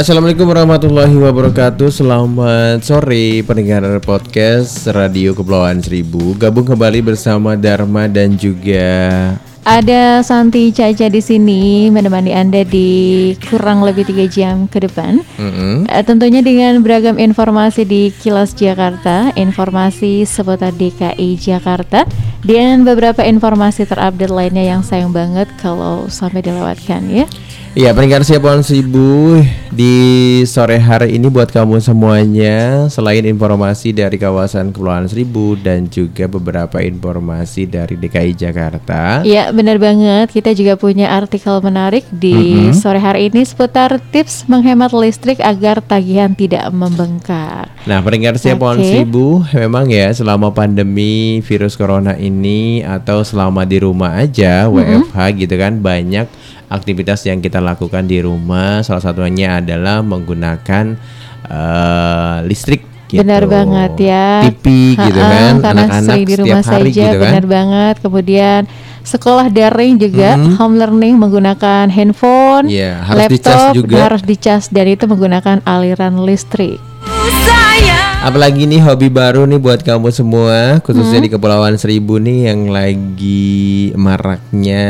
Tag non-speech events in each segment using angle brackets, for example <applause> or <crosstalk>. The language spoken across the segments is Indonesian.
Assalamualaikum warahmatullahi wabarakatuh Selamat sore pendengar podcast Radio Kepulauan Seribu Gabung kembali bersama Dharma dan juga ada Santi Caca di sini menemani Anda di kurang lebih tiga jam ke depan. Mm-hmm. tentunya dengan beragam informasi di Kilas Jakarta, informasi seputar DKI Jakarta, dan beberapa informasi terupdate lainnya yang sayang banget kalau sampai dilewatkan ya. Ya, peringkat siap pohon sibu di sore hari ini buat kamu semuanya Selain informasi dari kawasan Kepulauan Seribu dan juga beberapa informasi dari DKI Jakarta Ya, benar banget kita juga punya artikel menarik di mm -hmm. sore hari ini Seputar tips menghemat listrik agar tagihan tidak membengkak Nah peringkat siap okay. sibu memang ya selama pandemi virus corona ini Atau selama di rumah aja mm -hmm. WFH gitu kan banyak aktivitas yang kita lakukan di rumah. Salah satunya adalah menggunakan eh, listrik. Gitu. Benar banget ya. TV gitu Ha-ha, kan, karena anak-anak di rumah setiap hari saja, gitu kan. benar banget. Kemudian sekolah daring juga, home learning menggunakan handphone, Iya, harus laptop, juga. harus dicas dan itu menggunakan aliran listrik. Apalagi nih hobi baru nih buat kamu semua, khususnya Hmm. di Kepulauan Seribu nih yang lagi maraknya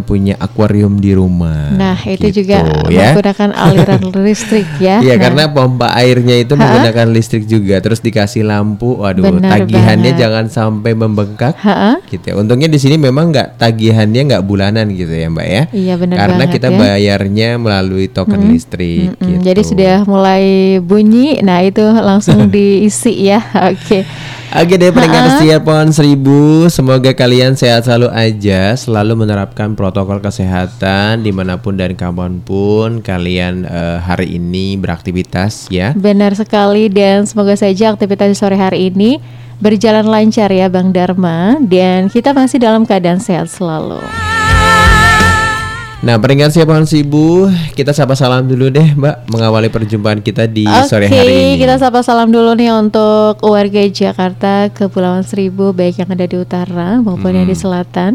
punya akuarium di rumah. Nah, itu Gitu, juga ya. menggunakan aliran <laughs> listrik ya. Iya Nah, karena pompa airnya itu menggunakan listrik juga, terus dikasih lampu, waduh Benar tagihannya banget. jangan sampai membengkak. Ha-ha. Gitu ya. Untungnya di sini memang nggak tagihannya nggak bulanan gitu ya mbak ya. Iya, benar Karena banget kita ya. bayarnya melalui token listrik. Mm, gitu. Jadi sudah mulai bunyi, nah itu langsung <laughs> diisi ya. Oke. Oke deh pendengar setia pohon seribu Semoga kalian sehat selalu aja Selalu menerapkan protokol kesehatan Di mana pun dan kapan pun Kalian eh, hari ini beraktivitas ya Benar sekali dan semoga saja aktivitas di sore hari ini berjalan lancar ya Bang Dharma dan kita masih dalam keadaan sehat selalu. Nah pendengar setia pohon seribu Kita sapa salam dulu deh mbak Mengawali perjumpaan kita di sore Oke, hari ini kita sapa salam dulu nih untuk warga Jakarta, Kepulauan Seribu, baik yang ada di utara maupun yang di Hmm. selatan.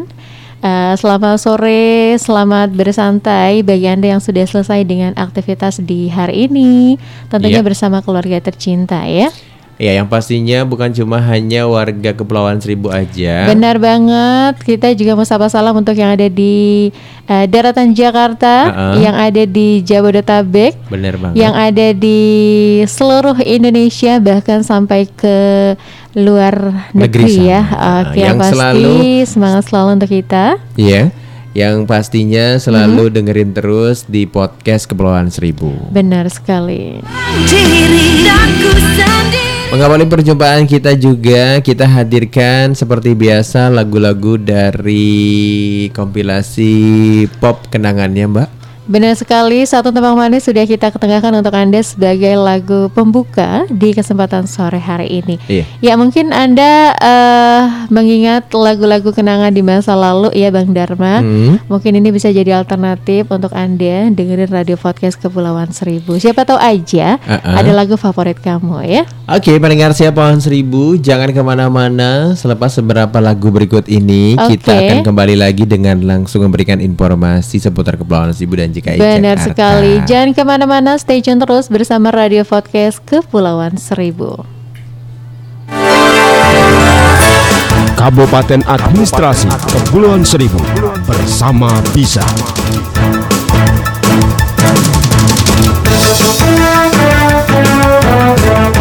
Eh, selamat sore, selamat bersantai bagi Anda yang sudah selesai dengan aktivitas di hari ini. Tentunya Iya. bersama keluarga tercinta ya. Ya yang pastinya bukan cuma hanya warga Kepulauan Seribu aja Benar banget. Kita juga mau sapa salam untuk yang ada di eh, daratan Jakarta, Uh-uh. yang ada di Jabodetabek, Bener banget yang ada di seluruh Indonesia bahkan sampai ke luar Negeri negeri, ya. Oke, Yang yang pasti selalu- semangat selalu untuk kita. Iya Yang pastinya selalu Hmm. dengerin terus di podcast Kepulauan Seribu Benar sekali. diri aku sendiri Mengawali perjumpaan kita juga kita hadirkan seperti biasa lagu-lagu dari kompilasi pop kenangannya Mbak. Benar sekali, satu tembang manis sudah kita ketengahkan untuk Anda sebagai lagu pembuka di kesempatan sore hari ini. Iya. Ya mungkin Anda eh, mengingat lagu-lagu kenangan di masa lalu ya Bang Dharma. Hmm. Mungkin ini bisa jadi alternatif untuk Anda dengerin radio podcast Kepulauan Seribu. Siapa tahu aja Uh-uh. ada lagu favorit kamu ya. Oke, pendengar siapa pohon seribu, jangan ke mana-mana. Selepas beberapa lagu berikut ini, kita Oke. akan kembali lagi dengan langsung memberikan informasi seputar Kepulauan Seribu dan JKI Benar Jakarta. sekali. Jangan ke mana-mana, stay tune terus bersama radio podcast Kepulauan Seribu. Kabupaten Administrasi Kepulauan Seribu bersama Bisa. Bermusim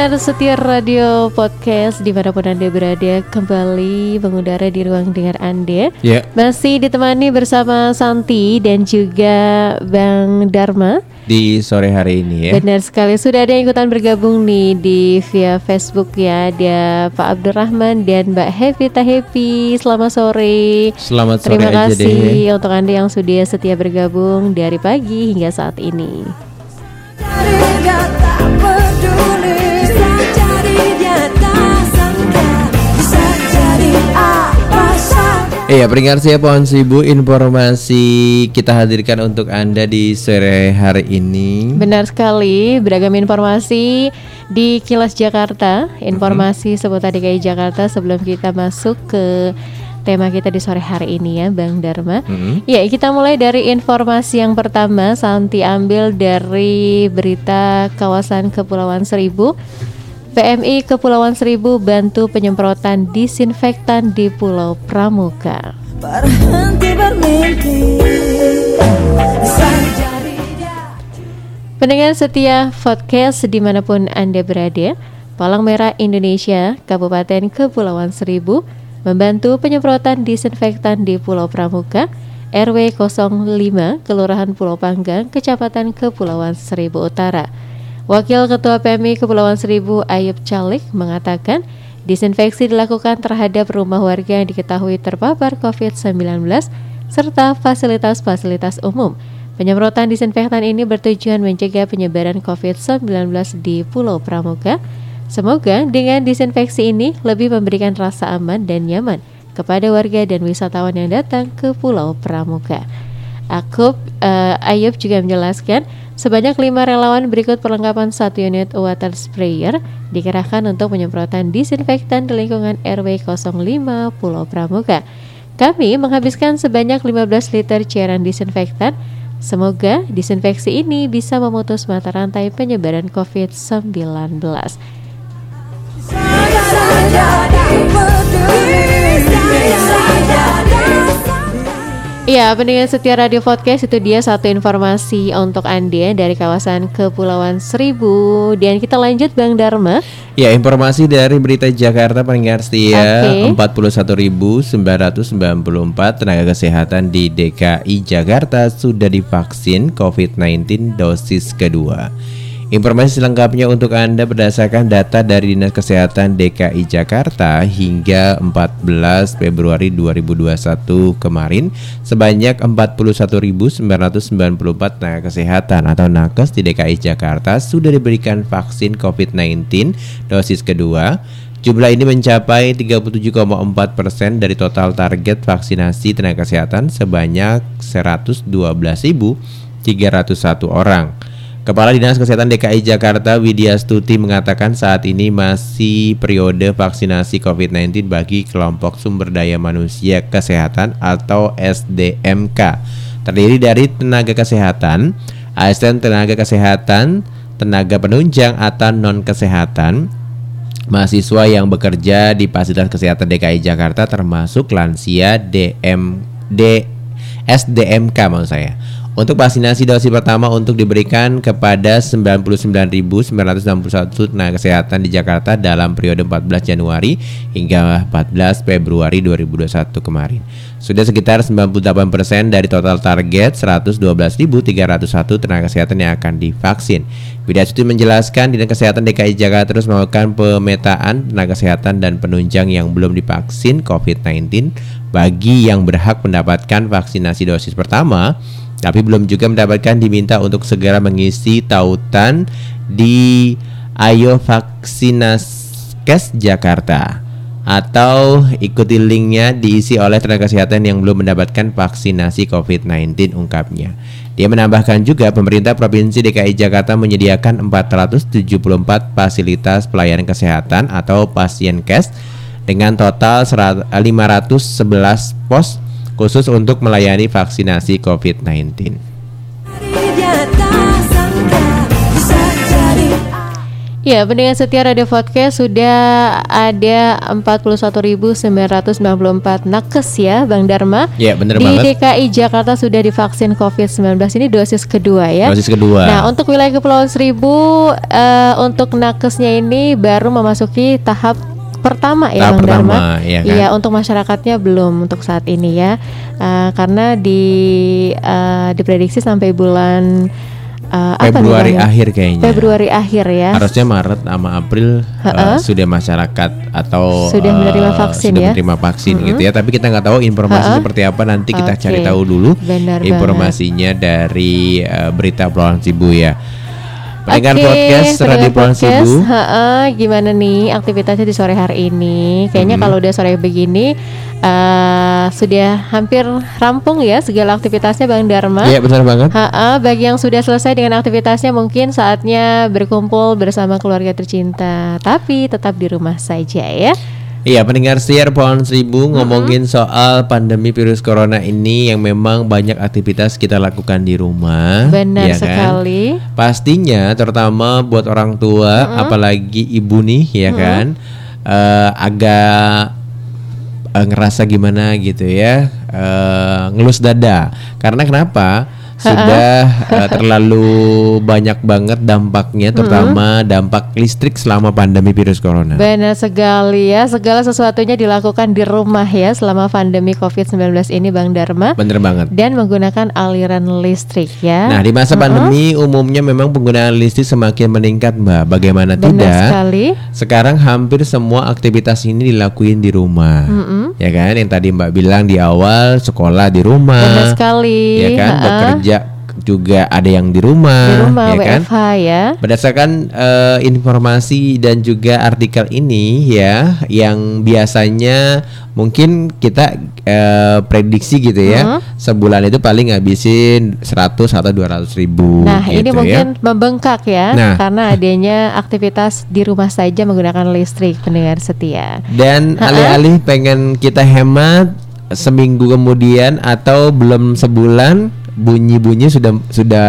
Pendengar setia radio podcast di mana pun Anda berada kembali mengudara di ruang dengar Anda. Ya. Masih ditemani bersama Santi dan juga Bang Dharma. Di sore hari ini ya. Benar sekali, sudah ada yang ikutan bergabung nih di via Facebook ya. Ada Pak Abdurrahman dan Mbak Hevita Happy Selamat sore. Selamat sore Terima aja kasih deh. untuk Anda yang sudah setia bergabung dari pagi hingga saat ini Iya, peringkat siap pohon seribu informasi kita hadirkan untuk Anda di sore hari ini. Benar sekali, beragam informasi di Kilas Jakarta, informasi seputar DKI Jakarta sebelum kita masuk ke tema kita di sore hari ini ya, Bang Dharma. Mhm. Ya, kita mulai dari informasi yang pertama, Santi ambil dari berita kawasan Kepulauan Seribu. PMI Kepulauan Seribu bantu penyemprotan disinfektan di Pulau Pramuka. Berhenti bermimpi Pendengar setia podcast di mana pun Anda berada, Palang Merah Indonesia, Kabupaten Kepulauan Seribu, membantu penyemprotan disinfektan di Pulau Pramuka, RW 05, Kelurahan Pulau Panggang, Kecamatan Kepulauan Seribu Utara. Wakil Ketua PMI Kepulauan Seribu Ayub Calik mengatakan, disinfeksi dilakukan terhadap rumah warga yang diketahui terpapar COVID-19 serta fasilitas-fasilitas umum. Penyemprotan disinfektan ini bertujuan mencegah penyebaran COVID-19 di Pulau Pramuka. Semoga dengan disinfeksi ini lebih memberikan rasa aman dan nyaman kepada warga dan wisatawan yang datang ke Pulau Pramuka. Akub eh, Ayub juga menjelaskan sebanyak lima relawan berikut perlengkapan satu unit water sprayer dikerahkan untuk penyemprotan disinfektan di lingkungan RW 05 Pulau Pramuka. Kami menghabiskan sebanyak 15 liter cairan disinfektan. Semoga disinfeksi ini bisa memutus mata rantai penyebaran COVID-19. Bisa jadi peduli Bisa jadi Iya, pendengar setia Radio Podcast itu dia satu informasi untuk Anda dari kawasan Kepulauan Seribu Dan kita lanjut Bang Dharma Ya, informasi dari Berita Jakarta pendengar setia Oke. 41.994 tenaga kesehatan di DKI Jakarta sudah divaksin COVID-19 dosis kedua. Informasi selengkapnya untuk Anda berdasarkan data dari Dinas Kesehatan DKI Jakarta hingga 14 Februari 2021 kemarin sebanyak 41.994 tenaga kesehatan atau nakes di DKI Jakarta sudah diberikan vaksin COVID-19 dosis kedua. Jumlah ini mencapai 37,4 persen dari total target vaksinasi tenaga kesehatan sebanyak 112.301 orang. Kepala Dinas Kesehatan DKI Jakarta Widya Stuti mengatakan saat ini masih periode vaksinasi COVID-19 bagi kelompok sumber daya manusia kesehatan atau SDMK. Terdiri dari tenaga kesehatan, asisten tenaga kesehatan, tenaga penunjang atau non kesehatan, mahasiswa yang bekerja di fasilitas kesehatan DKI Jakarta termasuk lansia DM D SDMK maksud saya. Untuk vaksinasi dosis pertama untuk diberikan kepada 99.961 tenaga kesehatan di Jakarta dalam periode 14 Januari hingga 14 Februari 2021 kemarin. Sudah sekitar 98% dari total target 112.301 tenaga kesehatan yang akan divaksin. Widya Stuti menjelaskan Dinas Kesehatan DKI Jakarta terus melakukan pemetaan tenaga kesehatan dan penunjang yang belum divaksin COVID-19 bagi yang berhak mendapatkan vaksinasi dosis pertama tapi belum juga mendapatkan diminta untuk segera mengisi tautan di Ayo Vaksinaskes Jakarta atau ikuti linknya diisi oleh tenaga kesehatan yang belum mendapatkan vaksinasi COVID-19 ungkapnya. Dia menambahkan juga pemerintah Provinsi DKI Jakarta menyediakan 474 fasilitas pelayanan kesehatan atau pasien cash dengan total 511 pos khusus untuk melayani vaksinasi COVID-19. Dia tak sangka Bisa jadi Ya, pendengar setia Radio Podcast sudah ada 41.994 nakes ya, Bang Dharma. Ya, bener Di banget. DKI Jakarta sudah divaksin COVID-19 ini dosis kedua ya. Dosis kedua. Nah, untuk wilayah Kepulauan Seribu eh, untuk nakesnya ini baru memasuki tahap pertama ya Tahap Bang Dharma. pertama, iya kan? Iya, untuk masyarakatnya belum untuk saat ini ya. Eh, karena di eh, diprediksi sampai bulan apa nih, Februari ya? akhir kayaknya. Februari akhir ya. Harusnya Maret sama April uh, sudah masyarakat atau Sudah menerima uh, vaksin sudah ya? menerima vaksin gitu ya. Tapi kita nggak tahu informasi seperti apa nanti kita Oke. cari tahu dulu Benar informasinya dari uh, berita Pulau Sibu ya. Pendengar Oke, podcast Radio Sibu. gimana nih aktivitasnya di sore hari ini? Kayaknya Hmm. kalau udah sore begini eh, sudah hampir rampung ya segala aktivitasnya Bang Dharma. Iya benar banget. Ha-ha, bagi yang sudah selesai dengan aktivitasnya mungkin saatnya berkumpul bersama keluarga tercinta, tapi tetap di rumah saja ya. Iya pendengar setia Pohon Seribu ngomongin soal pandemi virus corona ini yang memang banyak aktivitas kita lakukan di rumah. Benar ya kan? sekali. Pastinya terutama buat orang tua apalagi ibu nih ya kan eh, agak eh, ngerasa gimana gitu ya eh, ngelus dada karena kenapa <laughs> sudah eh, terlalu banyak banget dampaknya terutama dampak listrik selama pandemi virus corona. Benar sekali ya, segala sesuatunya dilakukan di rumah ya selama pandemi COVID-19 ini Bang Dharma Bener banget. dan menggunakan aliran listrik ya. Nah, di masa pandemi umumnya memang penggunaan listrik semakin meningkat, Mbak. Bagaimana Benar tidak? sekali. Sekarang hampir semua aktivitas ini dilakuin di rumah. Mm-mm. Ya kan? Yang tadi Mbak bilang di awal sekolah di rumah. Benar sekali. Ya kan? Bekerja juga ada yang di rumah, di rumah ya kan? WFH ya. Berdasarkan eh, informasi dan juga artikel ini ya, yang biasanya mungkin kita eh, prediksi gitu ya, Hmm. sebulan itu paling ngabisin 100 atau 200 ribu. Nah, ini gitu ya. mungkin membengkak ya Nah. karena <laughs> adanya aktivitas di rumah saja menggunakan listrik pendengar setia. Dan alih-alih pengen kita hemat seminggu kemudian atau belum sebulan bunyi-bunyi sudah sudah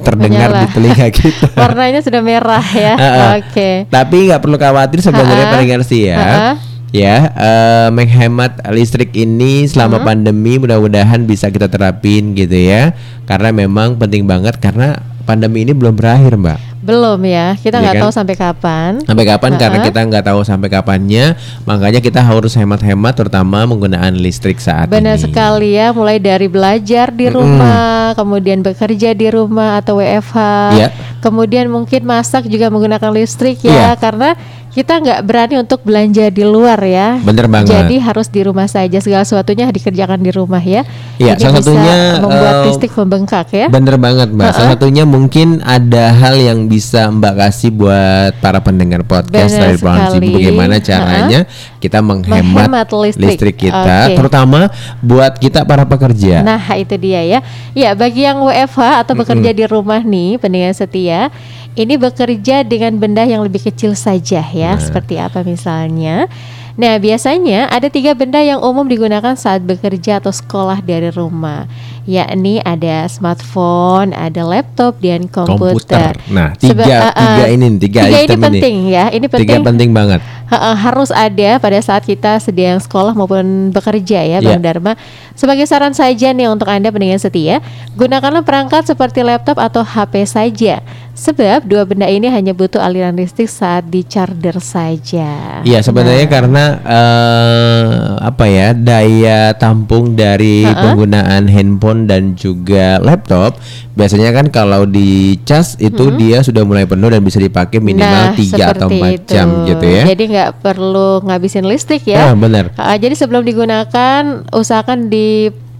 terdengar Menyala. di telinga kita. <laughs> Warnanya sudah merah ya. <laughs> Oke. Tapi nggak perlu khawatir sebenarnya pendengar sih ya. Ha-ha. Ya, eh, menghemat listrik ini selama Hmm. pandemi mudah-mudahan bisa kita terapin gitu ya. Karena memang penting banget karena pandemi ini belum berakhir, Mbak. Belum ya. Kita Iya nggak kan? tahu sampai kapan. Sampai kapan? Karena Ha-ha. kita nggak tahu sampai kapannya, makanya kita harus hemat-hemat terutama menggunaan listrik saat Benar ini. sekali ya, mulai dari belajar di rumah, kemudian bekerja di rumah atau WFH, Iya. kemudian mungkin masak juga menggunakan listrik ya, karena kita nggak berani untuk belanja di luar ya. Bener banget. Jadi harus di rumah saja segala sesuatunya dikerjakan di rumah ya. Iya, salah satunya, membuat eh, listrik membengkak ya. Bener banget mbak. Salah satunya mungkin ada hal yang bisa mbak kasih buat para pendengar podcast Benar dari Brown. Bagaimana caranya kita menghemat, Menghemat listrik. kita, Oke. terutama buat kita para pekerja. Nah, itu dia ya. Ya, bagi yang WFH atau bekerja di rumah nih, pendengar setia, ini bekerja dengan benda yang lebih kecil saja ya. Seperti apa misalnya? Nah, biasanya ada tiga benda yang umum digunakan saat bekerja atau sekolah dari rumah, yakni ada smartphone, ada laptop, dan komputer. Nah, Seba- tiga, uh, uh, tiga ini, tiga, tiga ini penting ya. Ini Tiga penting penting banget. Ha- harus ada pada saat kita sedang sekolah maupun bekerja ya. Bang Dharma. Sebagai saran saja nih untuk Anda pendengar setia, gunakanlah perangkat seperti laptop atau HP saja. Sebab dua benda ini hanya butuh aliran listrik saat di charger saja. Iya sebenarnya Nah. karena eh, apa ya daya tampung dari Ha-ha. penggunaan handphone dan juga laptop biasanya kan kalau di cas itu dia sudah mulai penuh dan bisa dipakai minimal Nah, 3 atau seperti 4 jam itu. gitu ya. Jadi nggak perlu ngabisin listrik ya. Ah, benar. Ah, jadi sebelum digunakan usahakan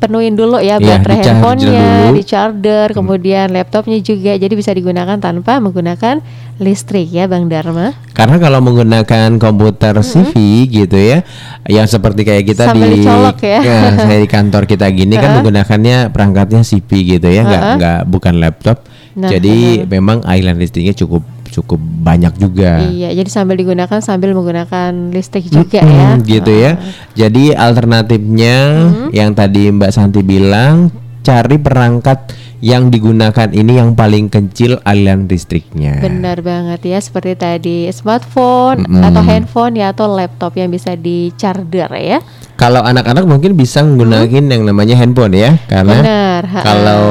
dipenuhin dulu ya baterai di-charger handphonenya. Hmm. di charger, kemudian laptopnya juga. Jadi bisa digunakan tanpa menggunakan listrik ya, Bang Dharma. Karena kalau menggunakan komputer CV gitu ya, yang seperti kayak kita Sambil di dicolok ya. saya di kantor kita gini kan <laughs> menggunakannya perangkatnya CV gitu ya, nggak Ha-ha. nggak bukan laptop. Nah, Jadi memang island listriknya cukup cukup banyak juga. Iya, jadi sambil digunakan sambil menggunakan listrik juga Hmm, ya. gitu ya. Jadi alternatifnya Hmm. yang tadi Mbak Santi bilang cari perangkat yang digunakan ini yang paling kecil aliran listriknya. Benar banget ya seperti tadi smartphone Mm-mm. atau handphone ya atau laptop yang bisa di charger ya. Kalau anak-anak mungkin bisa menggunakan yang namanya handphone ya, karena ha-ha. kalau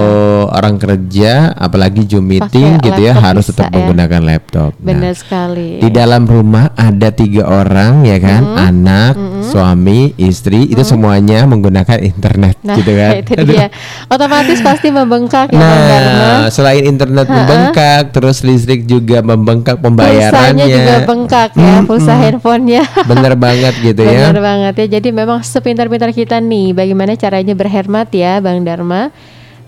orang kerja, apalagi Zoom meeting Pakai gitu ya, harus tetap ya. menggunakan laptop. Nah, Benar sekali. di dalam rumah ada tiga orang ya kan, anak, suami, istri, itu semuanya menggunakan internet Nah, gitu kan. <laughs> itu dia. Otomatis pasti membengkak ya Bang Dharma. Nah, selain internet membengkak, terus listrik juga membengkak Pulsanya pembayarannya. juga bengkak ya, pulsa handphonenya. <laughs> Bener banget gitu ya. Benar banget ya. Jadi memang sepintar-pintar kita nih, bagaimana caranya berhemat ya, Bang Dharma,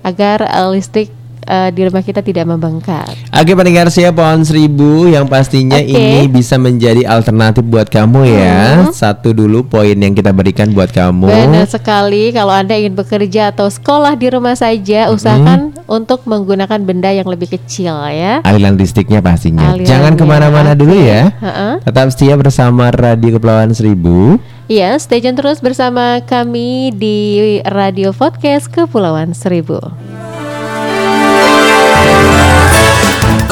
agar eh, listrik eh, di rumah kita tidak membengkak. Oke pendengar saya pohon seribu yang pastinya Oke. ini bisa menjadi alternatif buat kamu ya. Satu dulu poin yang kita berikan buat kamu. Benar sekali. Kalau anda ingin bekerja atau sekolah di rumah saja, usahakan untuk menggunakan benda yang lebih kecil ya. Aliran listriknya pastinya. Alirannya, Jangan ke mana-mana dulu ya. Heeh. Tetap setia bersama Radio Kepulauan Seribu. Iya, stay tune terus bersama kami di Radio Podcast Kepulauan Seribu.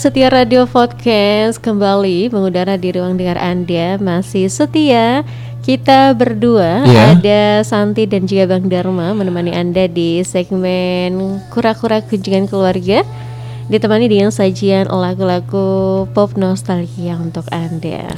Pendengar setia Radio Podcast kembali mengudara di ruang dengar Anda masih setia kita berdua Iya. ada Santi dan juga Bang Dharma menemani Anda di segmen kura-kura kunjungan keluarga ditemani dengan sajian lagu-lagu pop nostalgia untuk Anda.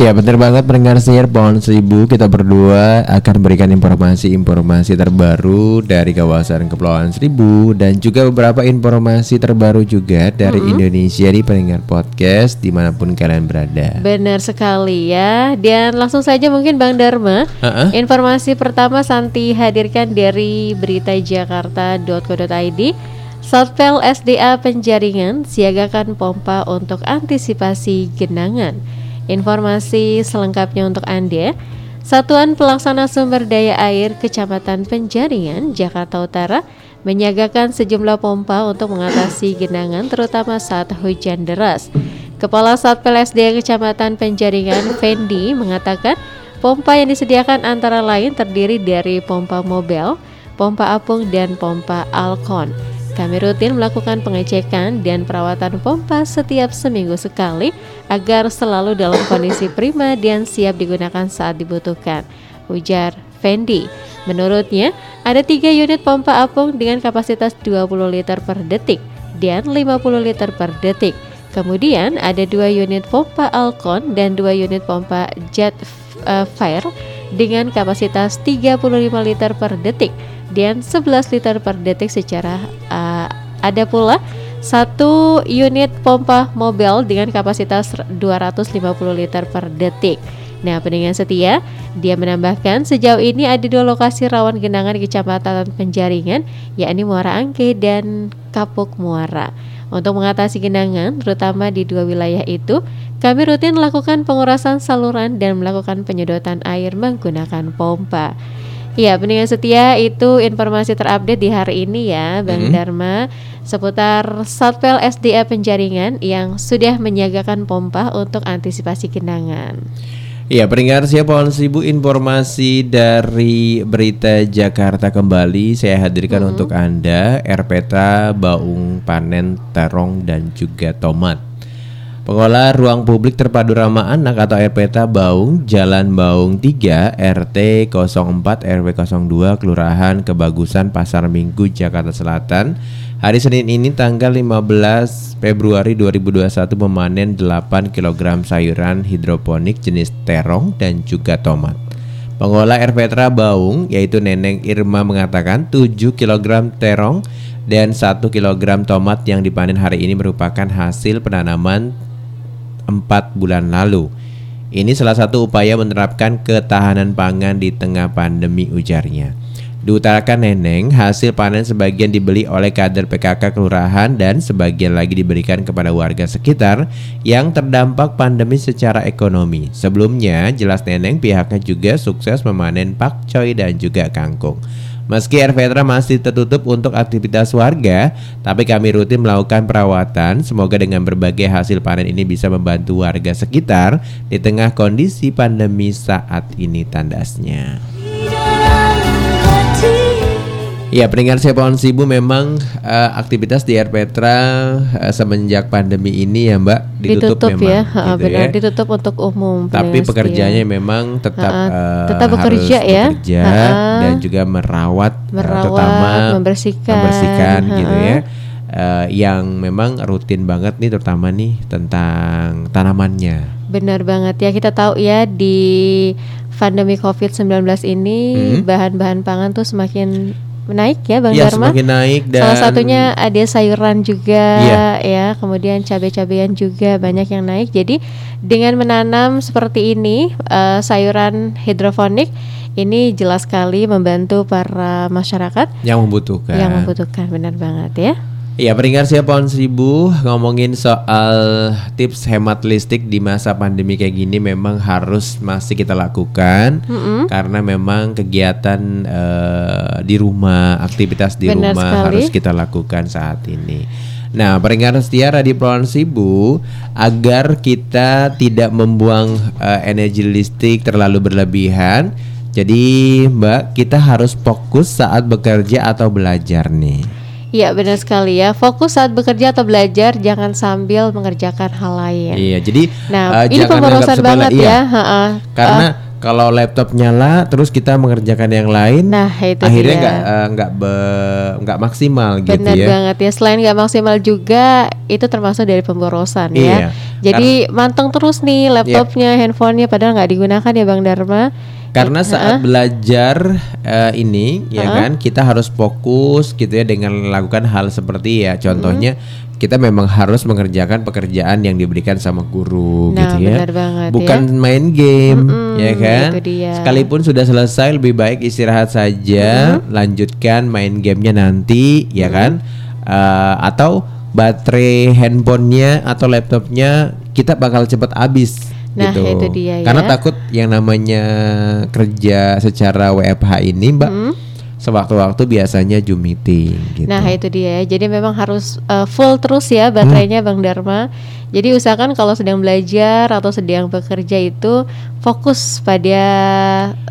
Ya benar banget pendengar senior Pohon Seribu Kita berdua akan berikan informasi-informasi terbaru dari kawasan Kepulauan Seribu Dan juga beberapa informasi terbaru juga dari Indonesia di pendengar podcast di mana pun kalian berada Benar sekali ya. Dan langsung saja mungkin Bang Dharma. Heeh. Informasi pertama Santi hadirkan dari beritajakarta.co.id. Satpel SDA Penjaringan siagakan pompa untuk antisipasi genangan. Informasi selengkapnya untuk Anda. Satuan Pelaksana Sumber Daya Air Kecamatan Penjaringan, Jakarta Utara menyiagakan sejumlah pompa untuk mengatasi genangan terutama saat hujan deras. Kepala Satpel SDA Kecamatan Penjaringan, Fendi, mengatakan pompa yang disediakan antara lain terdiri dari pompa mobil, pompa apung, dan pompa alkon. Kami rutin melakukan pengecekan dan perawatan pompa setiap seminggu sekali agar selalu dalam kondisi prima dan siap digunakan saat dibutuhkan. Ujar Fendi. Menurutnya, ada tiga unit pompa apung dengan kapasitas 20 liter per detik dan 50 liter per detik. Kemudian ada dua unit pompa Alcon dan dua unit pompa Jet uh, Fire dengan kapasitas 35 liter per detik dan 11 liter per detik secara uh, ada pula satu unit pompa mobil dengan kapasitas 250 liter per detik. Nah, pendengar setia, dia menambahkan sejauh ini ada dua lokasi rawan genangan di Kecamatan Penjaringan, yakni Muara Angke dan Kapuk Muara. Untuk mengatasi genangan, terutama di dua wilayah itu, kami rutin melakukan pengurasan saluran dan melakukan penyedotan air menggunakan pompa. Ya, pendengar setia itu informasi terupdate di hari ini ya, Bang Mhm. Dharma seputar Satpel SDA Penjaringan yang sudah menyiagakan pompa untuk antisipasi genangan. Iya, peringatan siapa pohon sibuk informasi dari Berita Jakarta kembali saya hadirkan untuk Anda RPTA Baung Panen Terong dan juga Tomat. Pengelola Ruang Publik Terpadu Ramah Anak atau RPTA Baung Jalan Baung 3 RT 04 RW 02 Kelurahan Kebagusan Pasar Minggu Jakarta Selatan Hari Senin ini tanggal 15 Februari 2021 memanen 8 kg sayuran hidroponik jenis terong dan juga tomat. Pengelola RPTRA Baung yaitu Neneng Irma mengatakan 7 kg terong dan 1 kg tomat yang dipanen hari ini merupakan hasil penanaman 4 bulan lalu. Ini salah satu upaya menerapkan ketahanan pangan di tengah pandemi ujarnya. Diutarakan Neneng, hasil panen sebagian dibeli oleh kader PKK kelurahan dan sebagian lagi diberikan kepada warga sekitar yang terdampak pandemi secara ekonomi. Sebelumnya, jelas Neneng pihaknya juga sukses memanen pakcoy dan juga kangkung. Meski RVetra masih tertutup untuk aktivitas warga, tapi kami rutin melakukan perawatan. Semoga dengan berbagai hasil panen ini bisa membantu warga sekitar di tengah kondisi pandemi saat ini tandasnya. Ya, pendengar saya pohon sibu memang eh, aktivitas di RPetra eh, semenjak pandemi ini ya Mbak ditutup, memang, ya, ha, gitu benar ya. ditutup untuk umum. Tapi pekerjaannya setia. memang tetap Ha-ha, eh, tetap harus bekerja ya. bekerja dan juga merawat, Merawat, terutama membersihkan, membersihkan gitu ha-ha. ya. Eh, yang memang rutin banget nih terutama nih tentang tanamannya. Benar banget ya kita tahu ya di pandemi COVID-19 ini Hmm. bahan-bahan pangan tuh semakin menaik ya Bang Ya Dharma. semakin naik dan Salah satunya ada sayuran juga Iya. ya, kemudian cabai-cabean juga banyak yang naik. Jadi dengan menanam seperti ini eh, sayuran hidroponik ini jelas sekali membantu para masyarakat yang membutuhkan. yang membutuhkan benar banget ya. Ya peringkat saya pohon seribu ngomongin soal tips hemat listrik di masa pandemi kayak gini memang harus masih kita lakukan Mm-mm. karena memang kegiatan eh, di rumah aktivitas di Benar rumah sekali. harus kita lakukan saat ini. Nah peringkat setia Radio Pohon Sibu agar kita tidak membuang eh, energi listrik terlalu berlebihan. Jadi Mbak kita harus fokus saat bekerja atau belajar nih. Iya benar sekali ya. Fokus saat bekerja atau belajar jangan sambil mengerjakan hal lain. Iya, jadi Nah, eh, ini pemborosan banget iya. ya. ha-ha. Karena kalau laptop nyala terus kita mengerjakan yang lain, Nah, itu akhirnya nggak eh, nggak be- nggak maksimal gitu Benar ya. banget ya. Selain nggak maksimal juga itu termasuk dari pemborosan Iya. ya. Jadi manteng terus nih laptopnya, handphonenya padahal nggak digunakan ya Bang Dharma. Karena saat belajar eh, ini ya Ha-ha. kan kita harus fokus gitu ya dengan melakukan hal seperti ya. Contohnya kita memang harus mengerjakan pekerjaan yang diberikan sama guru Nah, gitu ya. benar banget Bukan ya. main game ya kan. itu dia. Sekalipun sudah selesai lebih baik istirahat saja, lanjutkan main gamenya nanti ya kan. Eh, atau baterai handphonenya atau laptopnya kita bakal cepat habis Nah, gitu. itu dia ya. Karena takut yang namanya kerja secara WFH ini, Mbak, sewaktu-waktu biasanya Zoom meeting gitu. Nah itu dia ya. Jadi memang harus uh, full terus ya baterainya Hmm. Bang Dharma. Jadi usahakan kalau sedang belajar atau sedang bekerja itu fokus pada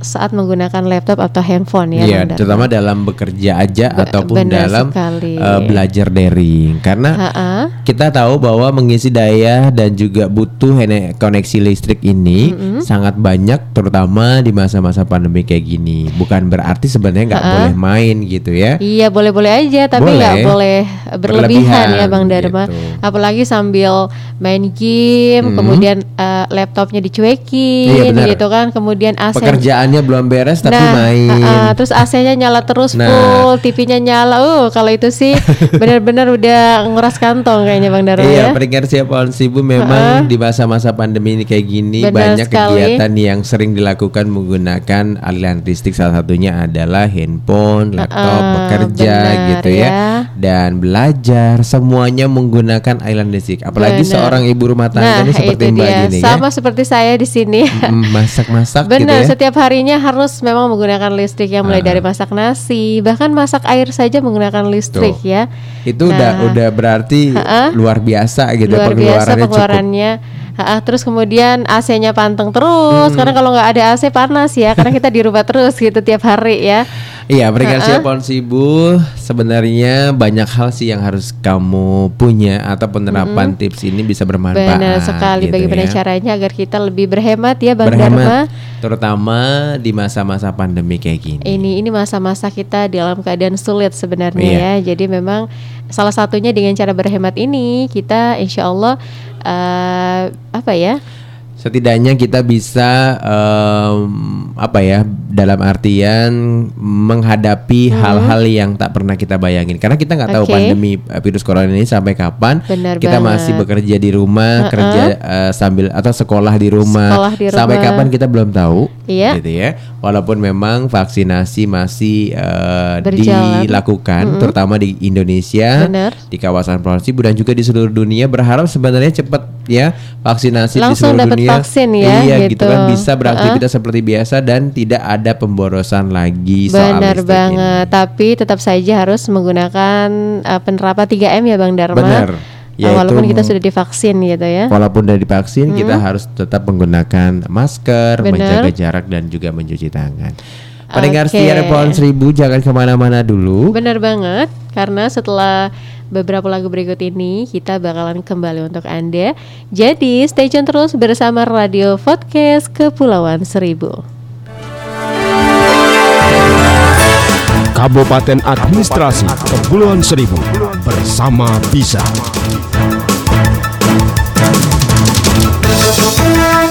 saat menggunakan laptop atau handphone ya. Iya, Dharma. terutama dalam bekerja aja Be- ataupun benar dalam sekali. uh, belajar daring. Karena Ha-ha. kita tahu bahwa mengisi daya dan juga butuh koneksi listrik ini sangat banyak terutama di masa-masa pandemi kayak gini. Bukan berarti sebenarnya nggak boleh main gitu ya. Iya boleh-boleh aja tapi nggak Boleh. boleh berlebihan, ya Bang Dharma. gitu. Apalagi sambil main game, kemudian uh, laptopnya dicuekin, Iya, gitu kan. Kemudian AC Pekerjaannya belum beres tapi nah, main. uh-uh, terus AC-nya nyala terus Nah. full, TV-nya nyala. Uh, kalau itu sih <laughs> benar-benar udah nguras kantong kayaknya Bang Dharma Iya, ya. peringkat siap pohon sibu memang di masa-masa pandemi ini kayak gini Benar banyak sekali. kegiatan yang sering dilakukan menggunakan aliran listrik salah satunya adalah handphone, laptop, Uh-uh, bekerja benar gitu ya. ya. dan belajar semuanya menggunakan aliran listrik. Apalagi Benar. Seorang ibu rumah tangga Nah, ini seperti itu Mbak dia. gini Sama ya. seperti saya di sini. Masak-masak gitu Benar, ya. setiap harinya harus memang menggunakan listrik yang mulai dari masak nasi, bahkan masak air saja menggunakan listrik Tuh. ya. Itu udah Nah. udah berarti luar biasa gitu Luar biasa pengeluarannya cukup. terus kemudian AC-nya panteng terus, karena kalau nggak ada AC panas ya, karena kita di rumah terus gitu tiap hari ya. Iya, peringkat siap pohon sibu sebenarnya banyak hal sih yang harus kamu punya atau penerapan tips ini bisa bermanfaat. Benar sekali. gitu Bagaimana ya. caranya agar kita lebih berhemat ya, Bang berhemat, Dharma? terutama di masa-masa pandemi kayak gini. Ini ini masa-masa kita dalam keadaan sulit sebenarnya Iya. ya. Jadi memang salah satunya dengan cara berhemat ini kita insya Allah eh, apa ya? Setidaknya kita bisa em, apa ya dalam artian menghadapi hal-hal yang tak pernah kita bayangin karena kita nggak tahu Hmm. Oke. pandemi eh, virus corona ini sampai kapan Benar kita banget. masih bekerja di rumah kerja eh, sambil atau sekolah di rumah Sekolah di sampai rumah. kapan kita belum tahu Iya. gitu ya walaupun memang vaksinasi masih Berjalan. dilakukan terutama di Indonesia Benar. di kawasan Seribu dan juga di seluruh dunia berharap sebenarnya cepat ya vaksinasi di Langsung seluruh dapat dunia vaksin ya, iya gitu. gitu. kan bisa beraktivitas seperti biasa dan tidak ada pemborosan lagi soal Benar banget. Tapi tetap saja harus menggunakan eh, penerapan 3M ya Bang Dharma. Benar. Yaitu walaupun kita sudah divaksin gitu ya. Walaupun udah divaksin kita harus tetap menggunakan masker, Benar. menjaga jarak dan juga mencuci tangan. Pendengar Oke. setia Pohon Seribu jangan ke mana-mana dulu. Benar banget, karena setelah beberapa lagu berikut ini kita bakalan kembali untuk Anda. Jadi stay tune terus bersama Radio Podcast Kepulauan Seribu. Kabupaten Administrasi Kepulauan Seribu bersama Bisa. Música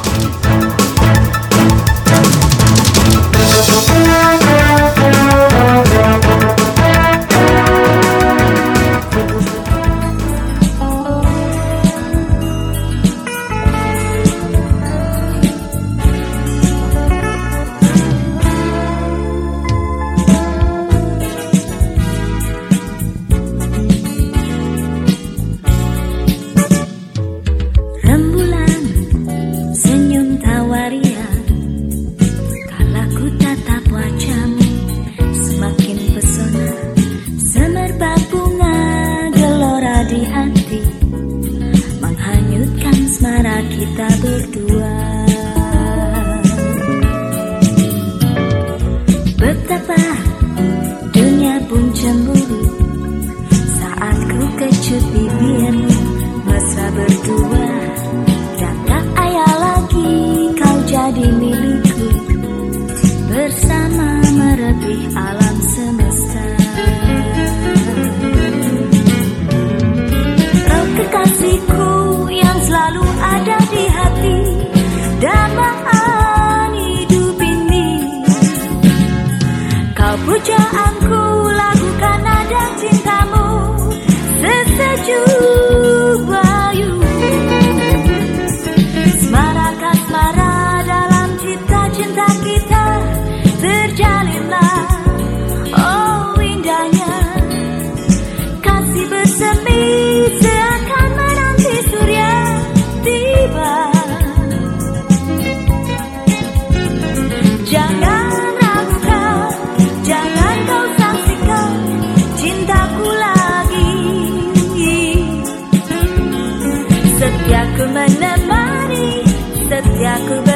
Setiaku berada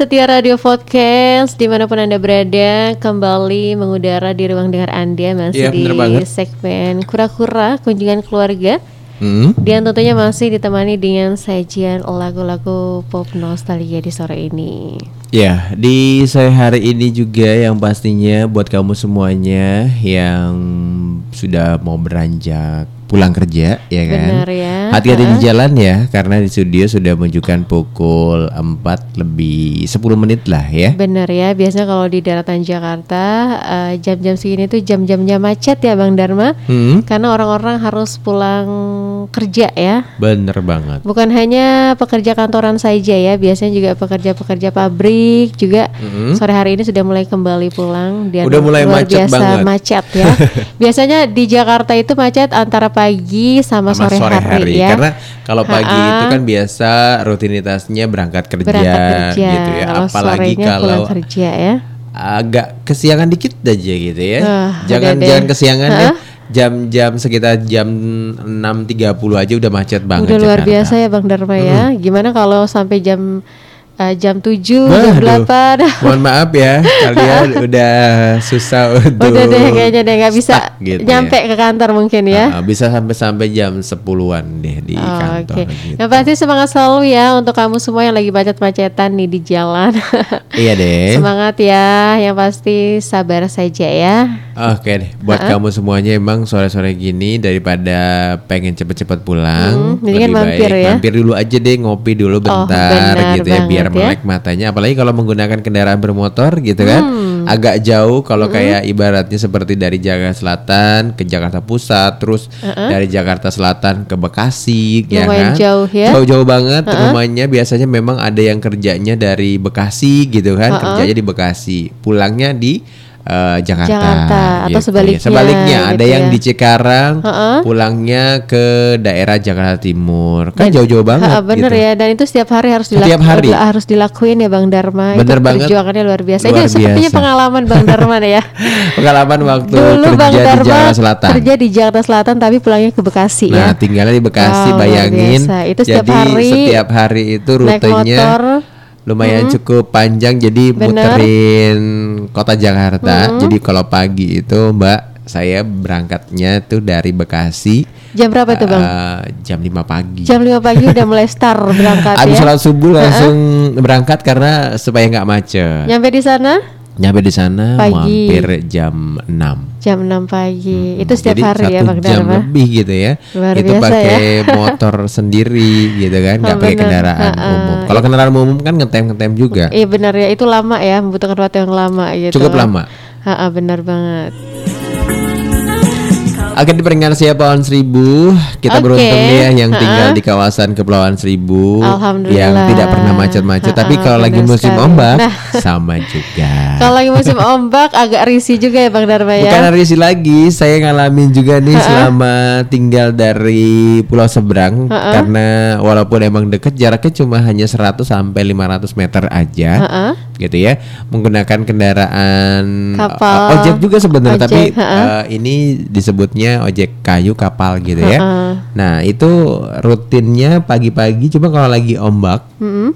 setia Radio Podcast di mana pun Anda berada Kembali mengudara di ruang dengar Anda Masih Iya, di banget. segmen Kura-Kura Kunjungan Keluarga Hmm? Dan tentunya masih ditemani dengan sajian lagu-lagu pop nostalgia di sore ini. Ya, di sore hari ini juga yang pastinya buat kamu semuanya yang sudah mau beranjak pulang kerja ya kan. Benar ya. Hati-hati di jalan ya karena di studio sudah menunjukkan pukul 4 lebih 10 menit lah ya. Benar ya, biasanya kalau di daratan Jakarta eh, jam-jam segini tuh jam-jamnya macet ya Bang Dharma. Hmm? Karena orang-orang harus pulang kerja ya. Bener banget. Bukan hanya pekerja kantoran saja ya, biasanya juga pekerja-pekerja pabrik juga sore hari ini sudah mulai kembali pulang dan. Udah mulai luar macet biasa banget. macet ya. <laughs> biasanya di Jakarta itu macet antara pagi sama, sama sore, hari, ya. karena kalau pagi Ha-ha. itu kan biasa rutinitasnya berangkat kerja, berangkat kerja, gitu ya kalau apalagi kalau kerja ya. agak kesiangan dikit aja gitu ya Ah, jangan udah deh. jangan kesiangan ya jam-jam sekitar jam 6.30 aja udah macet banget Udah luar Jakarta. biasa ya Bang Dharma ya. Gimana kalau sampai jam eh, jam 7, jam Waduh. 8 <laughs> mohon maaf ya kalian <laughs> udah susah untuk Udah deh kayaknya deh nggak bisa stuck gitu nyampe ya. ke kantor mungkin ya. Ah, bisa sampai-sampai jam 10-an deh di Oh, kantor Oke, gitu. yang pasti semangat selalu ya untuk kamu semua yang lagi macet-macetan nih di jalan. <laughs> iya deh semangat ya, yang pasti sabar saja ya. Oke deh, buat kamu semuanya emang sore-sore gini daripada pengen cepet-cepet pulang, Hmm, mendingan mampir ya. mampir dulu aja deh ngopi dulu bentar benar gitu ya biar ya. melek matanya. Apalagi kalau menggunakan kendaraan bermotor gitu kan, Hmm. agak jauh kalau kayak ibaratnya seperti dari Jakarta Selatan ke Jakarta Pusat, terus dari Jakarta Selatan ke Bekasi, ya Lumayan kan? jauh ya. Jauh-jauh banget rumahnya biasanya memang ada yang kerjanya dari Bekasi gitu kan, kerjanya di Bekasi, pulangnya di eh, Jakarta, Jakarta, atau gitu ya. sebaliknya, Sebaliknya ada gitu yang ya. di Cikarang, Heeh. pulangnya ke daerah Jakarta Timur, kan jauh-jauh banget. Ha, bener gitu. ya, dan itu setiap hari harus Setiap hari. harus dilakuin ya Bang Dharma. Bener itu banget. Perjuangannya luar biasa. Luar Ini sepertinya pengalaman Bang Dharma ya. <laughs> Pengalaman waktu Dulu Bang kerja di Dharma Jakarta Selatan. kerja di Jakarta Selatan tapi pulangnya ke Bekasi Nah, ya. tinggalnya di Bekasi, luar bayangin. Itu setiap jadi hari setiap hari itu Naik rutenya motor. Lumayan cukup panjang jadi Bener. muterin kota Jakarta. Jadi kalau pagi itu Mbak saya berangkatnya tuh dari Bekasi Jam berapa tuh Bang? eh, jam 5 pagi. Jam 5 pagi udah mulai start <laughs> berangkat Habis ya. sholat subuh langsung berangkat karena supaya nggak macet. Nyampe di sana Nyampe di sana Pagi. mampir jam 6. Jam 6 pagi. Itu setiap Jadi hari ya jam Dharma. lebih gitu ya. Luar itu pakai ya. <laughs> motor sendiri gitu kan, nggak Oh, pakai kendaraan Ha-ha. umum. Kalau kendaraan umum kan ngetem-ngetem juga. Iya benar ya, itu lama ya, membutuhkan waktu yang lama gitu. Cukup lama. Ha, benar banget. Akan diperingati siapa Pawon Seribu Kita Oke. beruntung nih ya yang tinggal di kawasan Kepulauan Seribu. Yang tidak pernah macet-macet Tapi Ha-ha, kalau lagi musim sekali. ombak Nah. <laughs> Sama juga Kalau lagi musim ombak agak risih juga ya Bang Dharma ya. Bukan risih lagi, saya ngalamin juga nih selama tinggal dari Pulau Seberang karena walaupun emang deket jaraknya cuma hanya 100 sampai 500 meter aja. Ha-ha. Gitu ya. Menggunakan kendaraan Kapal. uh, ojek juga sebenarnya tapi uh, ini disebutnya ojek kayu kapal gitu ya. Nah, itu rutinnya pagi-pagi cuma kalau lagi ombak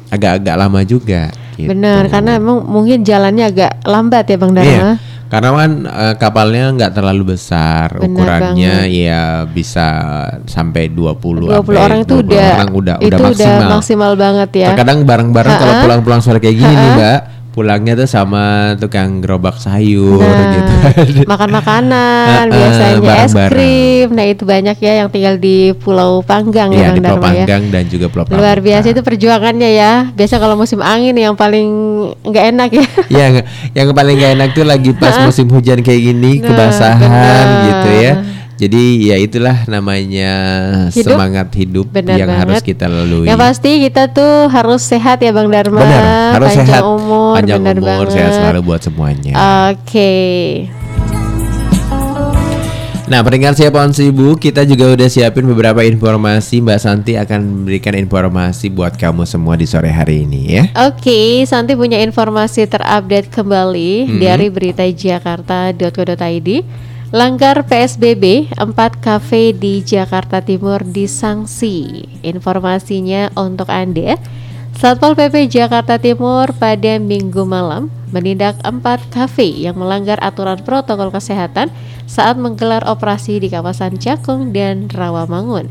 agak-agak lama juga gitu. Benar, karena emang mungkin jalannya agak lambat ya Bang Dharma. Iya. Karena kan eh, kapalnya nggak terlalu besar, Benar ukurannya ya bisa sampai 20 20 sampai orang itu 20 udah orang udah itu udah maksimal. udah maksimal banget ya. Terkadang bareng-bareng kalau pulang-pulang sore kayak gini nih, Mbak, pulangnya tuh sama tukang gerobak sayur Nah, gitu. <laughs> makan makanan, Ha-ha, biasanya es bareng-bareng. krim. Nah, itu banyak ya yang tinggal di Pulau Panggang ya Iya, Bang di Pulau Dharma ya. Panggang dan juga Pulau Luar Pramuka. biasa itu perjuangannya ya. Biasa kalau musim angin yang paling nggak enak ya. Iya, nge- yang paling gak enak tuh lagi pas musim hujan kayak gini, Nah, kebasahan gitu ya. Jadi ya itulah namanya Hidup. semangat hidup Benar yang harus banget. kita lalui. Yang pasti kita tuh harus sehat ya Bang Dharma. Benar, harus Panjang sehat. umur, Panjang benar umur, banget. sehat selalu buat semuanya. Oke. Nah, peringkat siapa on seribu, kita juga udah siapin beberapa informasi. Mbak Santi akan memberikan informasi buat kamu semua di sore hari ini ya. Oke, Santi punya informasi terupdate kembali Hmm. dari berita jakarta.co.id. Langgar PSBB, 4 kafe di Jakarta Timur disanksi. Informasinya untuk Anda. Satpol PP Jakarta Timur pada Minggu malam menindak 4 kafe yang melanggar aturan protokol kesehatan saat menggelar operasi di kawasan Cakung dan Rawamangun.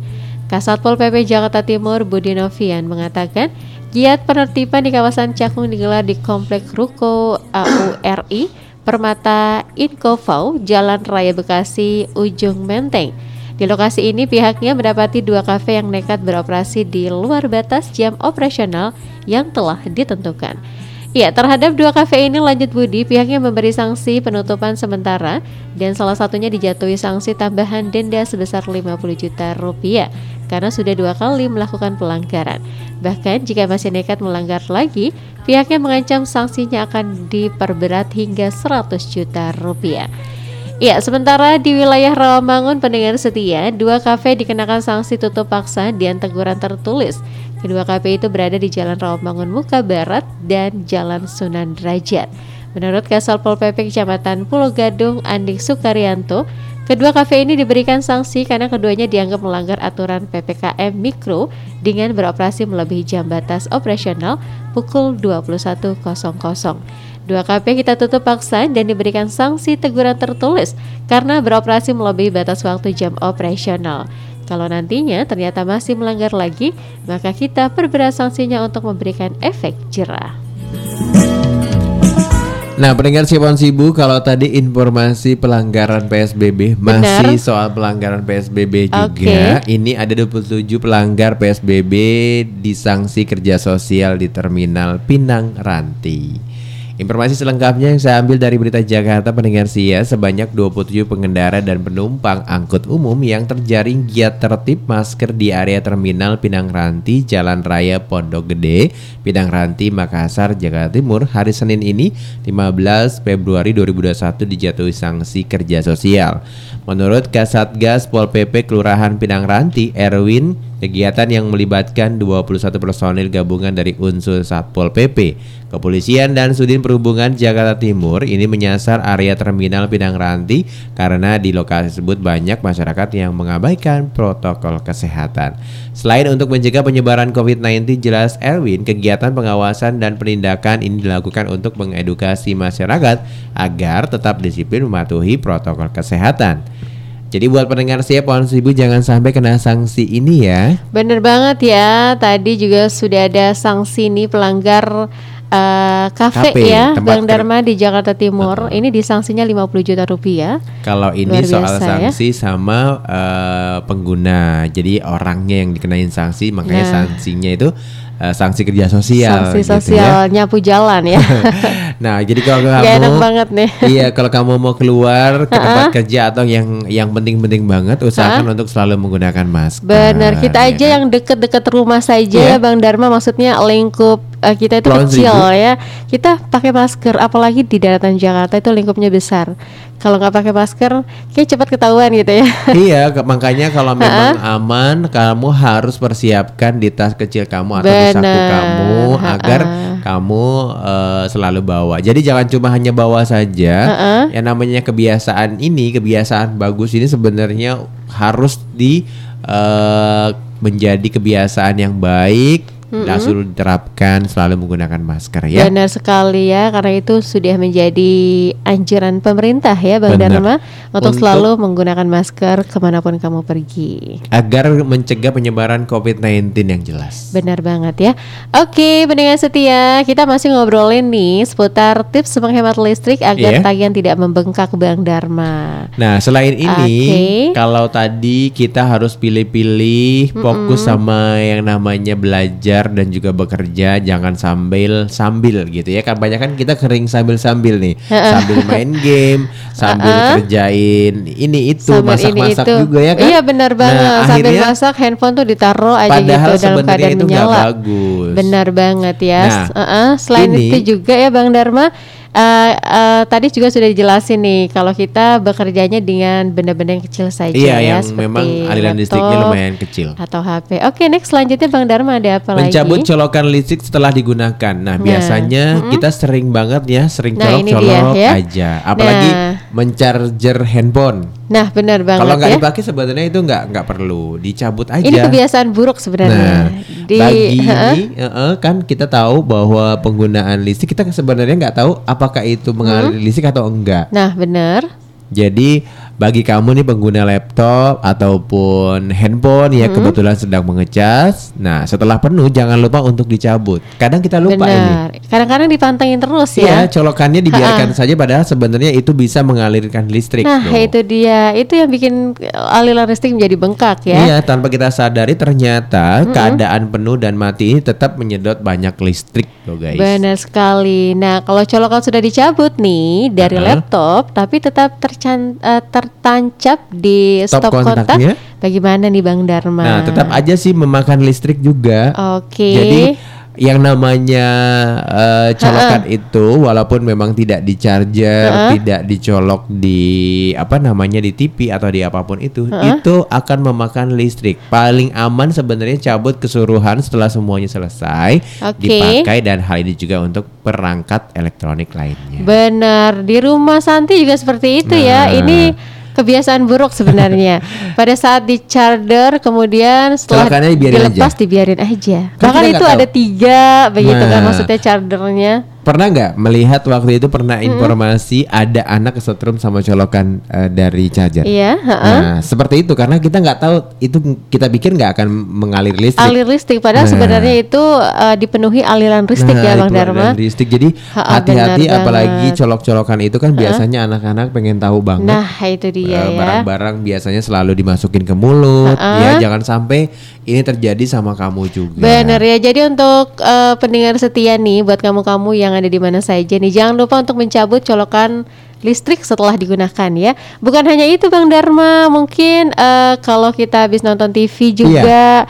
Kasatpol PP Jakarta Timur Budi Novian mengatakan giat penertiban di kawasan Cakung digelar di Komplek Ruko AURI Permata Inkofau Jalan Raya Bekasi Ujung Menteng. Di lokasi ini pihaknya mendapati dua kafe yang nekat beroperasi di luar batas jam operasional yang telah ditentukan. Ya, terhadap dua kafe ini lanjut Budi, pihaknya memberi sanksi penutupan sementara dan salah satunya dijatuhi sanksi tambahan denda sebesar 50 juta rupiah karena sudah dua kali melakukan pelanggaran. Bahkan jika masih nekat melanggar lagi, pihaknya mengancam sanksinya akan diperberat hingga 100 juta rupiah. Ya, sementara di wilayah Rawamangun pendengar setia, dua kafe dikenakan sanksi tutup paksa dan teguran tertulis. Kedua kafe itu berada di Jalan Rawamangun Muka Barat dan Jalan Sunan Derajat. Menurut Kasal Pol PP Kecamatan Pulau Gadung Andik Sukaryanto, kedua kafe ini diberikan sanksi karena keduanya dianggap melanggar aturan PPKM Mikro dengan beroperasi melebihi jam batas operasional pukul 21.00. Dua kafe kita tutup paksa dan diberikan sanksi teguran tertulis karena beroperasi melebihi batas waktu jam operasional. Kalau nantinya ternyata masih melanggar lagi, maka kita perberat sanksinya untuk memberikan efek jerah. Nah, pendengar Sipon Sibu, kalau tadi informasi pelanggaran PSBB Benar. masih soal pelanggaran PSBB juga. Ini ada 27 pelanggar PSBB disanksi kerja sosial di Terminal Pinang Ranti. Informasi selengkapnya yang saya ambil dari Berita Jakarta pendengar Sia sebanyak 27 pengendara dan penumpang angkut umum yang terjaring giat tertib masker di area terminal Pinang Ranti Jalan Raya Pondok Gede, Pinang Ranti, Makassar, Jakarta Timur hari Senin ini 15 Februari 2021 dijatuhi sanksi kerja sosial. Menurut Kasatgas Pol PP Kelurahan Pinang Ranti, Erwin Kegiatan yang melibatkan 21 personil gabungan dari unsur Satpol PP, Kepolisian dan Sudin Perhubungan Jakarta Timur ini menyasar area terminal Pinang Ranti karena di lokasi tersebut banyak masyarakat yang mengabaikan protokol kesehatan. Selain untuk mencegah penyebaran COVID-19 jelas Erwin, kegiatan pengawasan dan penindakan ini dilakukan untuk mengedukasi masyarakat agar tetap disiplin mematuhi protokol kesehatan. Jadi buat pendengar siap pohon seribu jangan sampai kena sanksi ini ya. Bener banget ya, tadi juga sudah ada sanksi nih pelanggar uh, kafe Kafe, ya, Bang Dharma di Jakarta Timur. Ini disanksinya 50 juta rupiah. Kalau ini Luar soal biasa ya. sanksi sama eh, pengguna. Jadi orangnya yang dikenain sanksi makanya Nah. sanksinya itu eh, sanksi kerja sosial sanksi gitu sosial nyapu jalan ya. ya. <laughs> nah, jadi kalau Gak kamu enak banget nih. Iya, kalau kamu mau keluar ke tempat kerja atau yang yang penting-penting banget usahakan untuk selalu menggunakan masker. Benar, kita ya aja kan? yang deket-deket rumah saja Iya. ya Bang Dharma maksudnya lingkup eh, kita itu kecil Seribu. ya. Kita pakai masker apalagi di daratan Jakarta itu lingkupnya besar. Kalau nggak pakai masker kayak cepat ketahuan gitu ya. <laughs> Iya, makanya kalau memang aman, kamu harus persiapkan di tas kecil kamu atau di saku Bener, kamu agar kamu eh, selalu bawa. Jadi jangan cuma hanya bawa saja. Yang namanya kebiasaan ini, kebiasaan bagus ini sebenarnya harus di eh, menjadi kebiasaan yang baik. Dan suruh diterapkan selalu menggunakan masker ya. Benar sekali ya, karena itu sudah menjadi anjuran pemerintah ya Bang Benar. Dharma untuk, Untuk- selalu menggunakan masker ke mana pun kamu pergi. Agar mencegah penyebaran COVID-19 yang jelas. Benar banget ya. Oke, pendengar setia, kita masih ngobrolin nih seputar tips menghemat listrik agar Iya. tagihan tidak membengkak Bang Dharma. Nah, selain ini, Oke. kalau tadi kita harus pilih-pilih fokus sama yang namanya belajar dan juga bekerja, jangan sambil sambil gitu ya. Kan banyak kan kita kering sambil-sambil nih, sambil main <laughs> game, sambil kerjain ini itu, Sambil ini masak-masak itu. juga ya kan. Iya benar banget. Nah, Sambil akhirnya masak handphone tuh ditaruh aja gitu dalam keadaan itu menyala. bagus. Benar banget ya. Nah, S- uh-uh. Selain ini- itu juga ya Bang Dharma, uh, uh, tadi juga sudah dijelasin nih kalau kita bekerjanya dengan benda-benda yang kecil saja Iya, ya, yang seperti memang aliran listriknya lumayan kecil. atau HP. Oke, next selanjutnya Bang Dharma ada apa Mencabut lagi? colokan listrik setelah digunakan. Nah, biasanya kita sering banget ya, sering Nah, colok-colok dia, ya. aja. Apalagi Nah. mencharger handphone. Nah, benar banget Kalau nggak ya. dipakai sebenarnya itu nggak nggak perlu, dicabut aja. Ini kebiasaan buruk sebenarnya. Nah, Di bagi Heeh. ini eh, kan kita tahu bahwa penggunaan listrik kita sebenarnya nggak tahu apakah itu mengalir listrik atau enggak. Nah, benar. Jadi bagi kamu nih pengguna laptop ataupun handphone ya kebetulan sedang mengecas, nah setelah penuh jangan lupa untuk dicabut. Kadang kita lupa ini. Benar. Kadang-kadang dipantengin terus Iya, ya. colokannya dibiarkan saja padahal sebenarnya itu bisa mengalirkan listrik. Nah, loh. itu dia. Itu yang bikin aliran listrik menjadi bengkak ya. Iya, tanpa kita sadari ternyata keadaan penuh dan mati ini tetap menyedot banyak listrik loh guys. Benar sekali. Nah, kalau colokan sudah dicabut nih dari Uh-huh. laptop, tapi tetap tercan- eh, tertancap di Stop stop, kontak, kontaknya. bagaimana nih Bang Dharma? Nah, tetap aja sih memakan listrik juga. Oke. Jadi yang namanya eh, colokan itu walaupun memang tidak di charger, tidak dicolok di apa namanya di TV atau di apa pun itu, itu akan memakan listrik. Paling aman sebenarnya cabut keseluruhan setelah semuanya selesai Oke. dipakai dan hal ini juga untuk perangkat elektronik lainnya. Benar, di rumah Santi juga seperti itu ya. Nah. Ini kebiasaan buruk sebenarnya. <laughs> Pada saat di charger, kemudian setelah dibiarin dilepas aja. dibiarin aja. Kan Bahkan itu ada tahu. tiga begitu kan Nah. maksudnya chargernya. Pernah nggak melihat waktu itu pernah informasi ada anak kesetrum sama colokan eh, dari charger? Iya, heeh. Nah, seperti itu karena kita nggak tahu itu kita pikir nggak akan mengalir listrik. Alir listrik padahal Nah. sebenarnya itu eh, dipenuhi aliran listrik ya Nah, Bang itu Dharma. aliran listrik. Jadi hati-hati apalagi colok-colokan itu kan biasanya anak-anak pengen tahu banget. Nah, itu dia ya. barang-barang biasanya selalu dimasukin ke mulut. Ya, jangan sampai ini terjadi sama kamu juga. Benar ya. Jadi untuk eh, pendengar setia nih buat kamu-kamu yang ada di mana saja nih jangan lupa untuk mencabut colokan listrik setelah digunakan ya. Bukan hanya itu Bang Dharma, mungkin eh, kalau kita habis nonton TV juga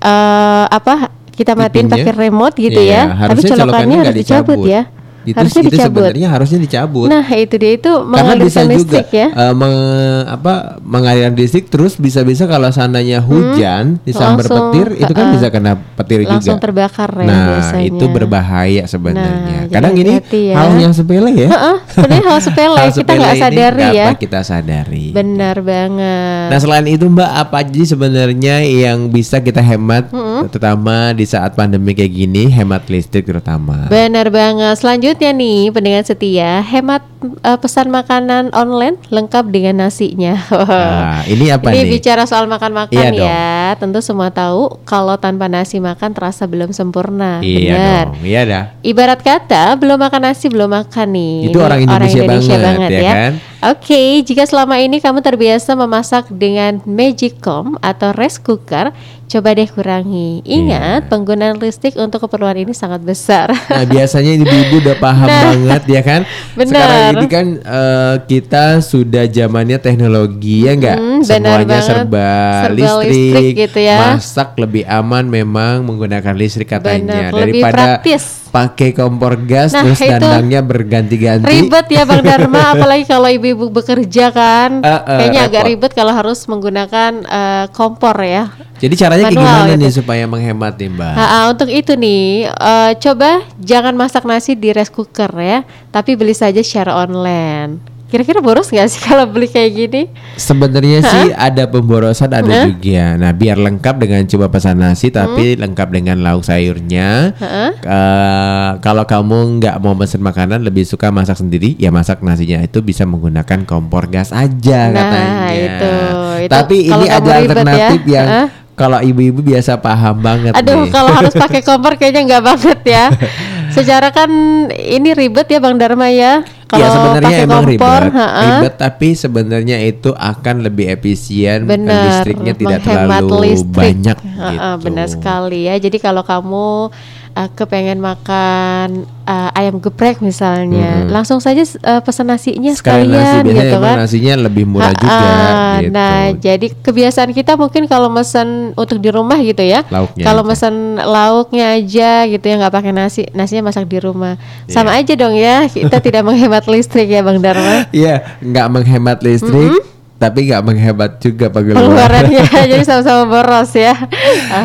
eh, apa kita matiin pakai remote gitu Iya, ya. Tapi harusnya colokannya harus dicabut ya. Itu, harusnya itu dicabut. sebenarnya harusnya dicabut. Nah, itu dia itu karena bisa mengalirkan juga listrik ya. eh, meng- apa mengalirkan listrik terus bisa-bisa kalau seandainya hujan disambar Hmm. Langsung, petir itu kan uh-uh. bisa kena petir Langsung juga. terbakar ya nah biasanya. itu berbahaya sebenarnya. Nah, Kadang ini ya. hal yang sepele ya. Heeh, sebenarnya hal sepele Hal kita nggak sadari ya. apa kita sadari. Benar banget. Nah selain itu Mbak apa aja sebenarnya yang bisa kita hemat terutama di saat pandemi kayak gini hemat listrik terutama. Benar banget. Selanjutnya nih, pendengar setia, hemat eh, pesan makanan online lengkap dengan nasinya. Nah, ini apa Ini nih? bicara soal makan-makan Iya dong. ya. Tentu semua tahu kalau tanpa nasi makan terasa belum sempurna. Iya Benar. dong, iya dah. Ibarat kata, belum makan nasi belum makan nih. Itu Ini orang Indonesia banget, ya kan? Oke, jika selama ini kamu terbiasa memasak dengan Magicom atau rice cooker, coba deh kurangi. Ingat, penggunaan listrik untuk keperluan ini sangat besar. Nah biasanya ibu-ibu udah paham banget ya kan. Nah. Benar. Sekarang ini kan eh, kita sudah zamannya teknologi ya enggak. Mm, benar Semuanya banget. serba, Serba listrik. listrik gitu ya. Masak lebih aman memang menggunakan listrik katanya Benar, daripada praktis. Pakai kompor gas Nah, terus dandangnya berganti-ganti. Ribet ya Bang Dharma, <laughs> apalagi kalau ibu-ibu bekerja kan. Eh, eh, Kayaknya agak repot. ribet kalau harus menggunakan eh, kompor ya. Jadi caranya kayak Manual gimana gitu. nih supaya menghemat nih Mbak? Ha, ha, untuk itu nih, eh, coba jangan masak nasi di rice cooker ya, tapi beli saja secara online. Kira-kira boros nggak sih <laughs> kalau beli kayak gini? Sebenarnya sih ada pemborosan ada juga. Nah, biar lengkap dengan coba pesan nasi tapi lengkap dengan lauk sayurnya. Eh, kalau kamu nggak mau pesen makanan lebih suka masak sendiri, ya masak nasinya itu bisa menggunakan kompor gas aja Nah, katanya. itu. Itu tapi ini ada ya. alternatif yang Hah? kalau ibu-ibu biasa paham banget Aduh, nih. kalau harus <laughs> pakai kompor kayaknya nggak banget ya. <laughs> Secara kan ini ribet ya Bang Dharma ya. Kalau ya sebenarnya pakai emang kompor, ribet, ha-ha. ribet tapi sebenarnya itu akan lebih efisien, Benar, listriknya tidak terlalu listrik. banyak Ha-ha, gitu. Benar sekali ya. Jadi kalau kamu uh, kepengen makan uh, ayam geprek misalnya, Mm-mm. langsung saja uh, pesan nasinya Sekali nasi sekalian biasanya gitu kan. nasinya lebih murah juga Ha-ha, gitu. Nah, jadi kebiasaan kita mungkin kalau mesen untuk di rumah gitu ya. Lauknya Kalau mesen lauknya aja gitu ya nggak pakai nasi, nasinya masak di rumah. Sama Iya. aja dong ya. Kita tidak menghemat listrik ya Bang Dharma. <laughs> Iya, nggak menghemat listrik, tapi nggak menghemat juga pengeluaran. Pengeluarannya <laughs> jadi sama-sama boros ya.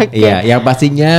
Oke. Iya, yang pastinya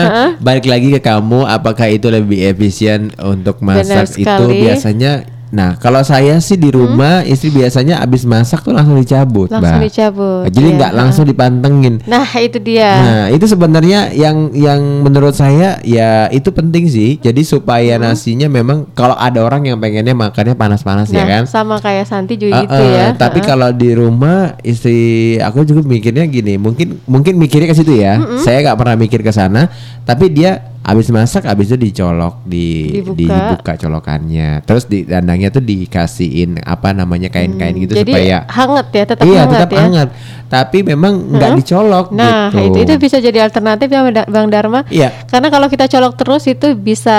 balik lagi ke kamu, apakah itu lebih efisien untuk masak itu biasanya Nah, kalau saya sih di rumah istri biasanya abis masak tuh langsung dicabut, Hmm? Langsung Mbak. dicabut, Jadi iya, nggak langsung dipantengin. Nah, itu dia. Nah, itu sebenarnya yang yang menurut saya ya itu penting sih. Jadi supaya nasinya memang kalau ada orang yang pengennya makannya panas-panas ya Nah, kan. sama kayak Santi juga Uh, gitu uh, ya. Tapi Heeh. kalau di rumah istri aku juga mikirnya gini, mungkin mungkin mikirnya ke situ ya. Saya nggak pernah mikir ke sana, tapi dia habis masak habis itu dicolok di Dibuka. dibuka colokannya. Terus di dandangnya tuh dikasihin apa namanya kain-kain gitu Hmm, Jadi supaya hangat ya, tetap iya hangat tetap ya. hangat. Tapi memang nggak dicolok Nah, gitu. itu itu bisa jadi alternatif ya Bang Dharma. Iya. Karena kalau kita colok terus itu bisa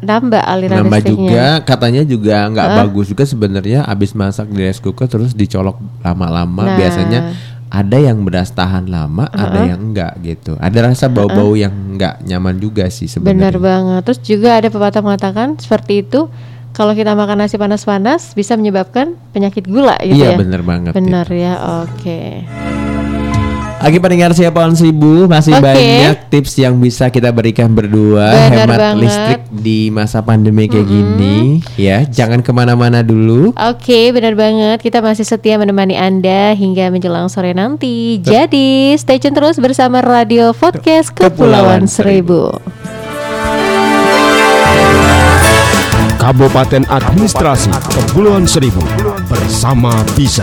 nambah aliran Nambah listriknya. juga katanya juga nggak bagus juga sebenarnya abis masak di rice cooker terus dicolok lama-lama Nah. biasanya ada yang beras tahan lama, ada yang enggak gitu. Ada rasa bau-bau yang enggak nyaman juga sih Benar sebenarnya. banget. Terus juga ada pepatah mengatakan seperti itu kalau kita makan nasi panas-panas bisa menyebabkan penyakit gula gitu ya. Iya bener banget. Benar ya. Oke. Lagi pendengar siapa on seribu masih Oke. banyak tips yang bisa kita berikan berdua Benar hemat banget. listrik di masa pandemi kayak gini ya jangan ke mana-mana dulu Oke, benar banget. Kita masih setia menemani Anda hingga menjelang sore nanti. Jadi, stay tune terus bersama Radio Podcast Kepulauan Seribu. Kabupaten Administrasi Kepulauan Seribu bersama bisa.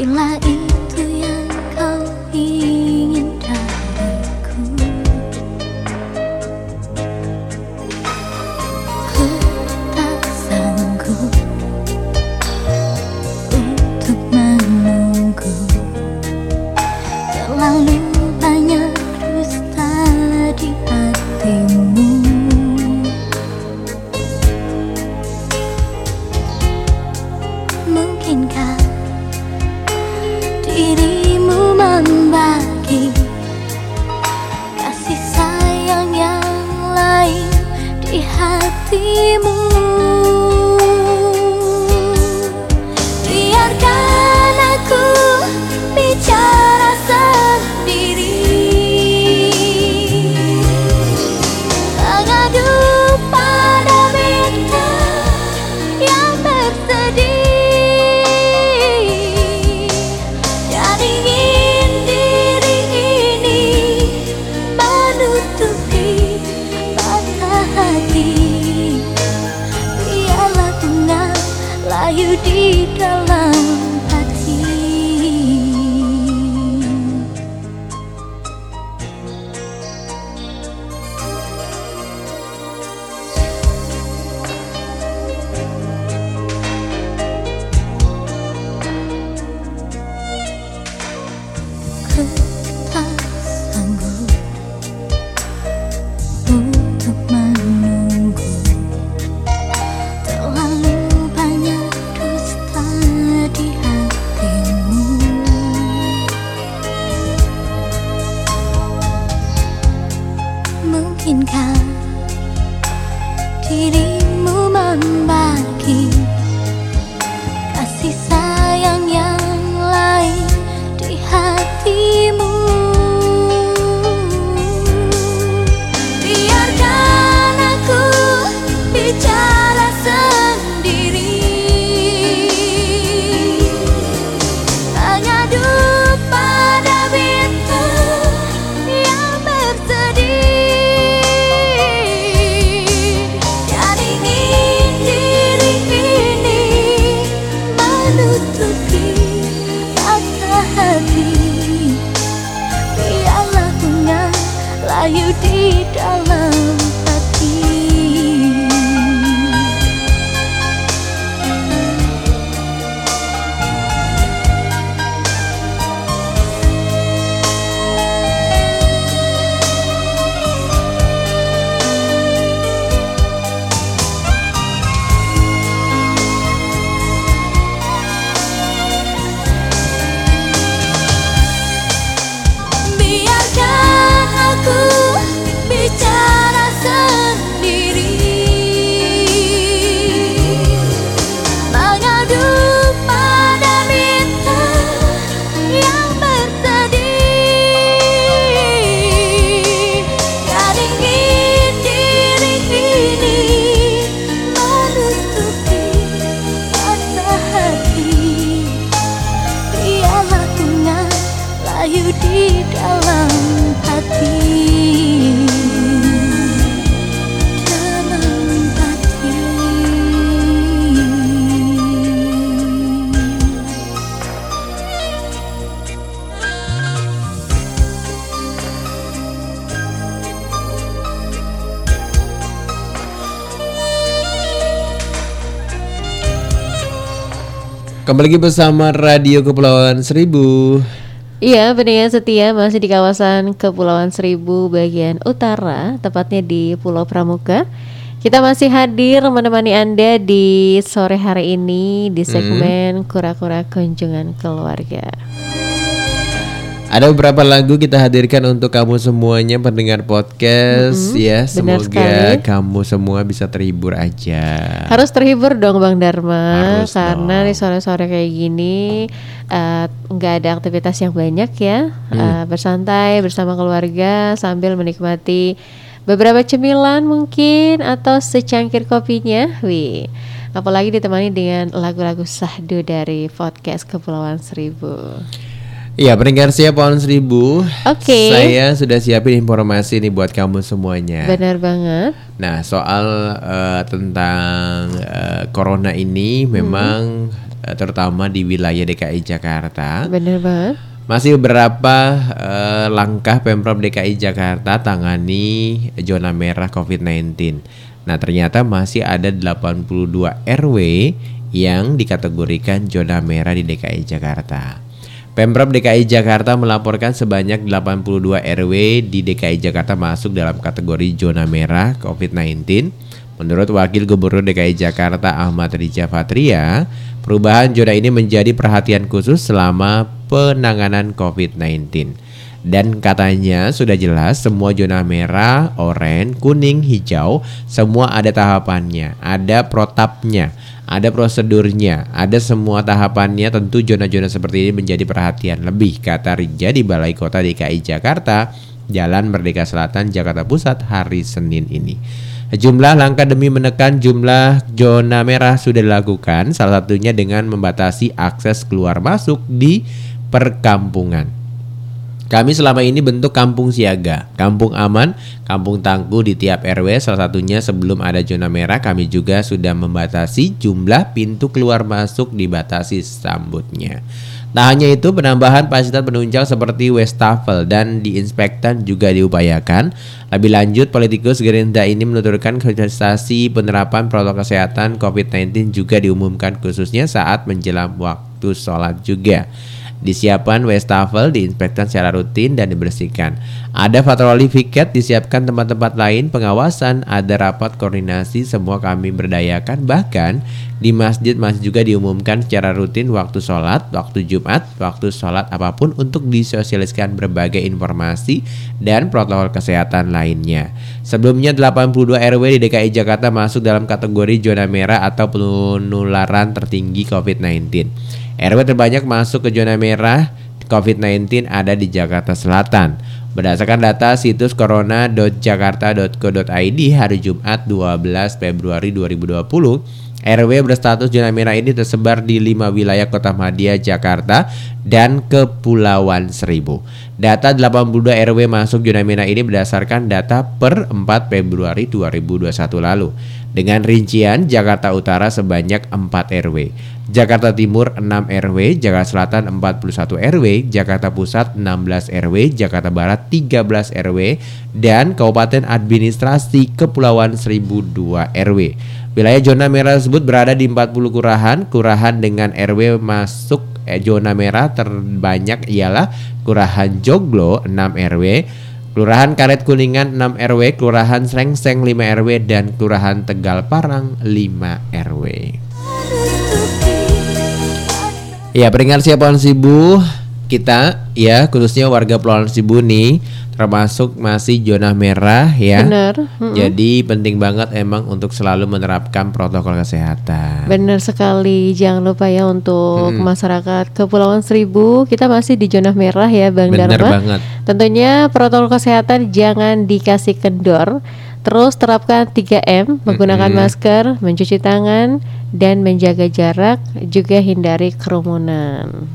迎来一 Kembali lagi bersama Radio Kepulauan Seribu. Iya, pendengar ya, setia masih di kawasan Kepulauan Seribu bagian utara, tepatnya di Pulau Pramuka. Kita masih hadir menemani Anda di sore hari ini di segmen hmm. Kura-kura hmm. Kunjungan Keluarga. Ada beberapa lagu kita hadirkan untuk kamu semuanya pendengar podcast ya. benar Semoga sekali. kamu semua bisa terhibur aja. Harus terhibur dong Bang Dharma Harus karena dong. di sore-sore kayak gini eh, nggak ada aktivitas yang banyak ya. Hmm. Eh, bersantai bersama keluarga sambil menikmati beberapa cemilan mungkin atau secangkir kopinya. Wih. Apalagi ditemani dengan lagu-lagu sahdu dari podcast Kepulauan Seribu. Iya, pendengar siap pohon seribu. Oke. Saya sudah siapin informasi nih buat kamu semuanya. Benar banget. Nah, soal eh, tentang eh, corona ini memang eh, terutama di wilayah DKI Jakarta Benar banget. masih beberapa eh, langkah Pemprov DKI Jakarta tangani zona merah COVID-19. Nah, ternyata masih ada 82 RW yang dikategorikan zona merah di DKI Jakarta. Pemprov DKI Jakarta melaporkan sebanyak 82 RW di DKI Jakarta masuk dalam kategori zona merah COVID-19. Menurut Wakil Gubernur DKI Jakarta Ahmad Riza Patria, perubahan zona ini menjadi perhatian khusus selama penanganan COVID-19. Dan katanya sudah jelas semua zona merah, oranye, kuning, hijau, semua ada tahapannya, ada protapnya, ada prosedurnya, ada semua tahapannya. Tentu zona-zona seperti ini menjadi perhatian lebih, kata Rija di Balai Kota DKI Jakarta, Jalan Merdeka Selatan, Jakarta Pusat hari Senin ini. Jumlah langkah demi menekan jumlah zona merah sudah dilakukan, salah satunya dengan membatasi akses keluar masuk di perkampungan. Kami selama ini bentuk kampung siaga, kampung aman, kampung tangguh di tiap RW. Salah satunya sebelum ada zona merah, kami juga sudah membatasi jumlah pintu keluar masuk dibatasi sambutnya. Tak hanya itu, penambahan fasilitas penunjang seperti wastafel dan diinspektan juga diupayakan. Lebih lanjut, politikus Gerindra ini menuturkan kontestasi penerapan protokol kesehatan COVID-19 juga diumumkan khususnya saat menjelang waktu sholat juga. Disiapkan wastafel, diinspektan secara rutin dan dibersihkan. Ada patroli piket, disiapkan tempat-tempat lain pengawasan, ada rapat koordinasi, semua kami berdayakan. Bahkan di masjid masih juga diumumkan secara rutin waktu sholat, waktu Jumat, waktu sholat apa pun untuk disosialiskan berbagai informasi dan protokol kesehatan lainnya. Sebelumnya 82 RW di DKI Jakarta masuk dalam kategori zona merah atau penularan tertinggi COVID-19. RW terbanyak masuk ke zona merah COVID-19 ada di Jakarta Selatan. Berdasarkan data situs corona.jakarta.go.id hari Jumat 12 Februari 2020, RW berstatus zona merah ini tersebar di lima wilayah Kota Madia, Jakarta, dan Kepulauan Seribu. Data 82 RW masuk zona merah ini berdasarkan data per 4 Februari 2021 lalu. Dengan rincian Jakarta Utara sebanyak 4 RW, Jakarta Timur 6 RW, Jakarta Selatan 41 RW, Jakarta Pusat 16 RW, Jakarta Barat 13 RW, dan Kabupaten Administrasi Kepulauan Seribu 2 RW. Wilayah zona merah tersebut berada di 40 kelurahan. Kelurahan dengan RW masuk eh, zona merah terbanyak ialah Kelurahan Joglo 6 RW, Kelurahan Karet Kuningan 6 RW, Kelurahan Srengseng 5 RW, dan Kelurahan Tegal Parang 5 RW. Ya, pendengar siapa Sibu, kita ya khususnya warga Pulau Sibu nih termasuk masih zona merah ya. Benar. Mm-mm. Jadi penting banget emang untuk selalu menerapkan protokol kesehatan. Benar sekali. Jangan lupa ya untuk Hmm. masyarakat Kepulauan Seribu, kita masih di zona merah ya, Bang Bener Dharma. banget. Tentunya protokol kesehatan jangan dikasih kendor. Terus terapkan 3M, menggunakan Mm-mm. masker, mencuci tangan, dan menjaga jarak, juga hindari kerumunan.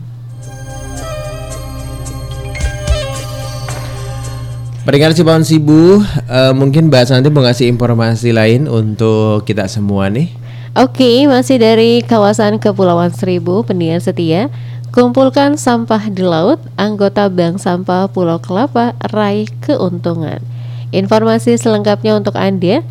Pendengar Cipaun Sibu, eh, mungkin Mbak Santi mau ngasih informasi lain untuk kita semua nih. Oke, masih dari kawasan Kepulauan Seribu, pendengar setia. Kumpulkan sampah di laut, anggota Bank Sampah Pulau Kelapa raih keuntungan. Informasi selengkapnya untuk Anda.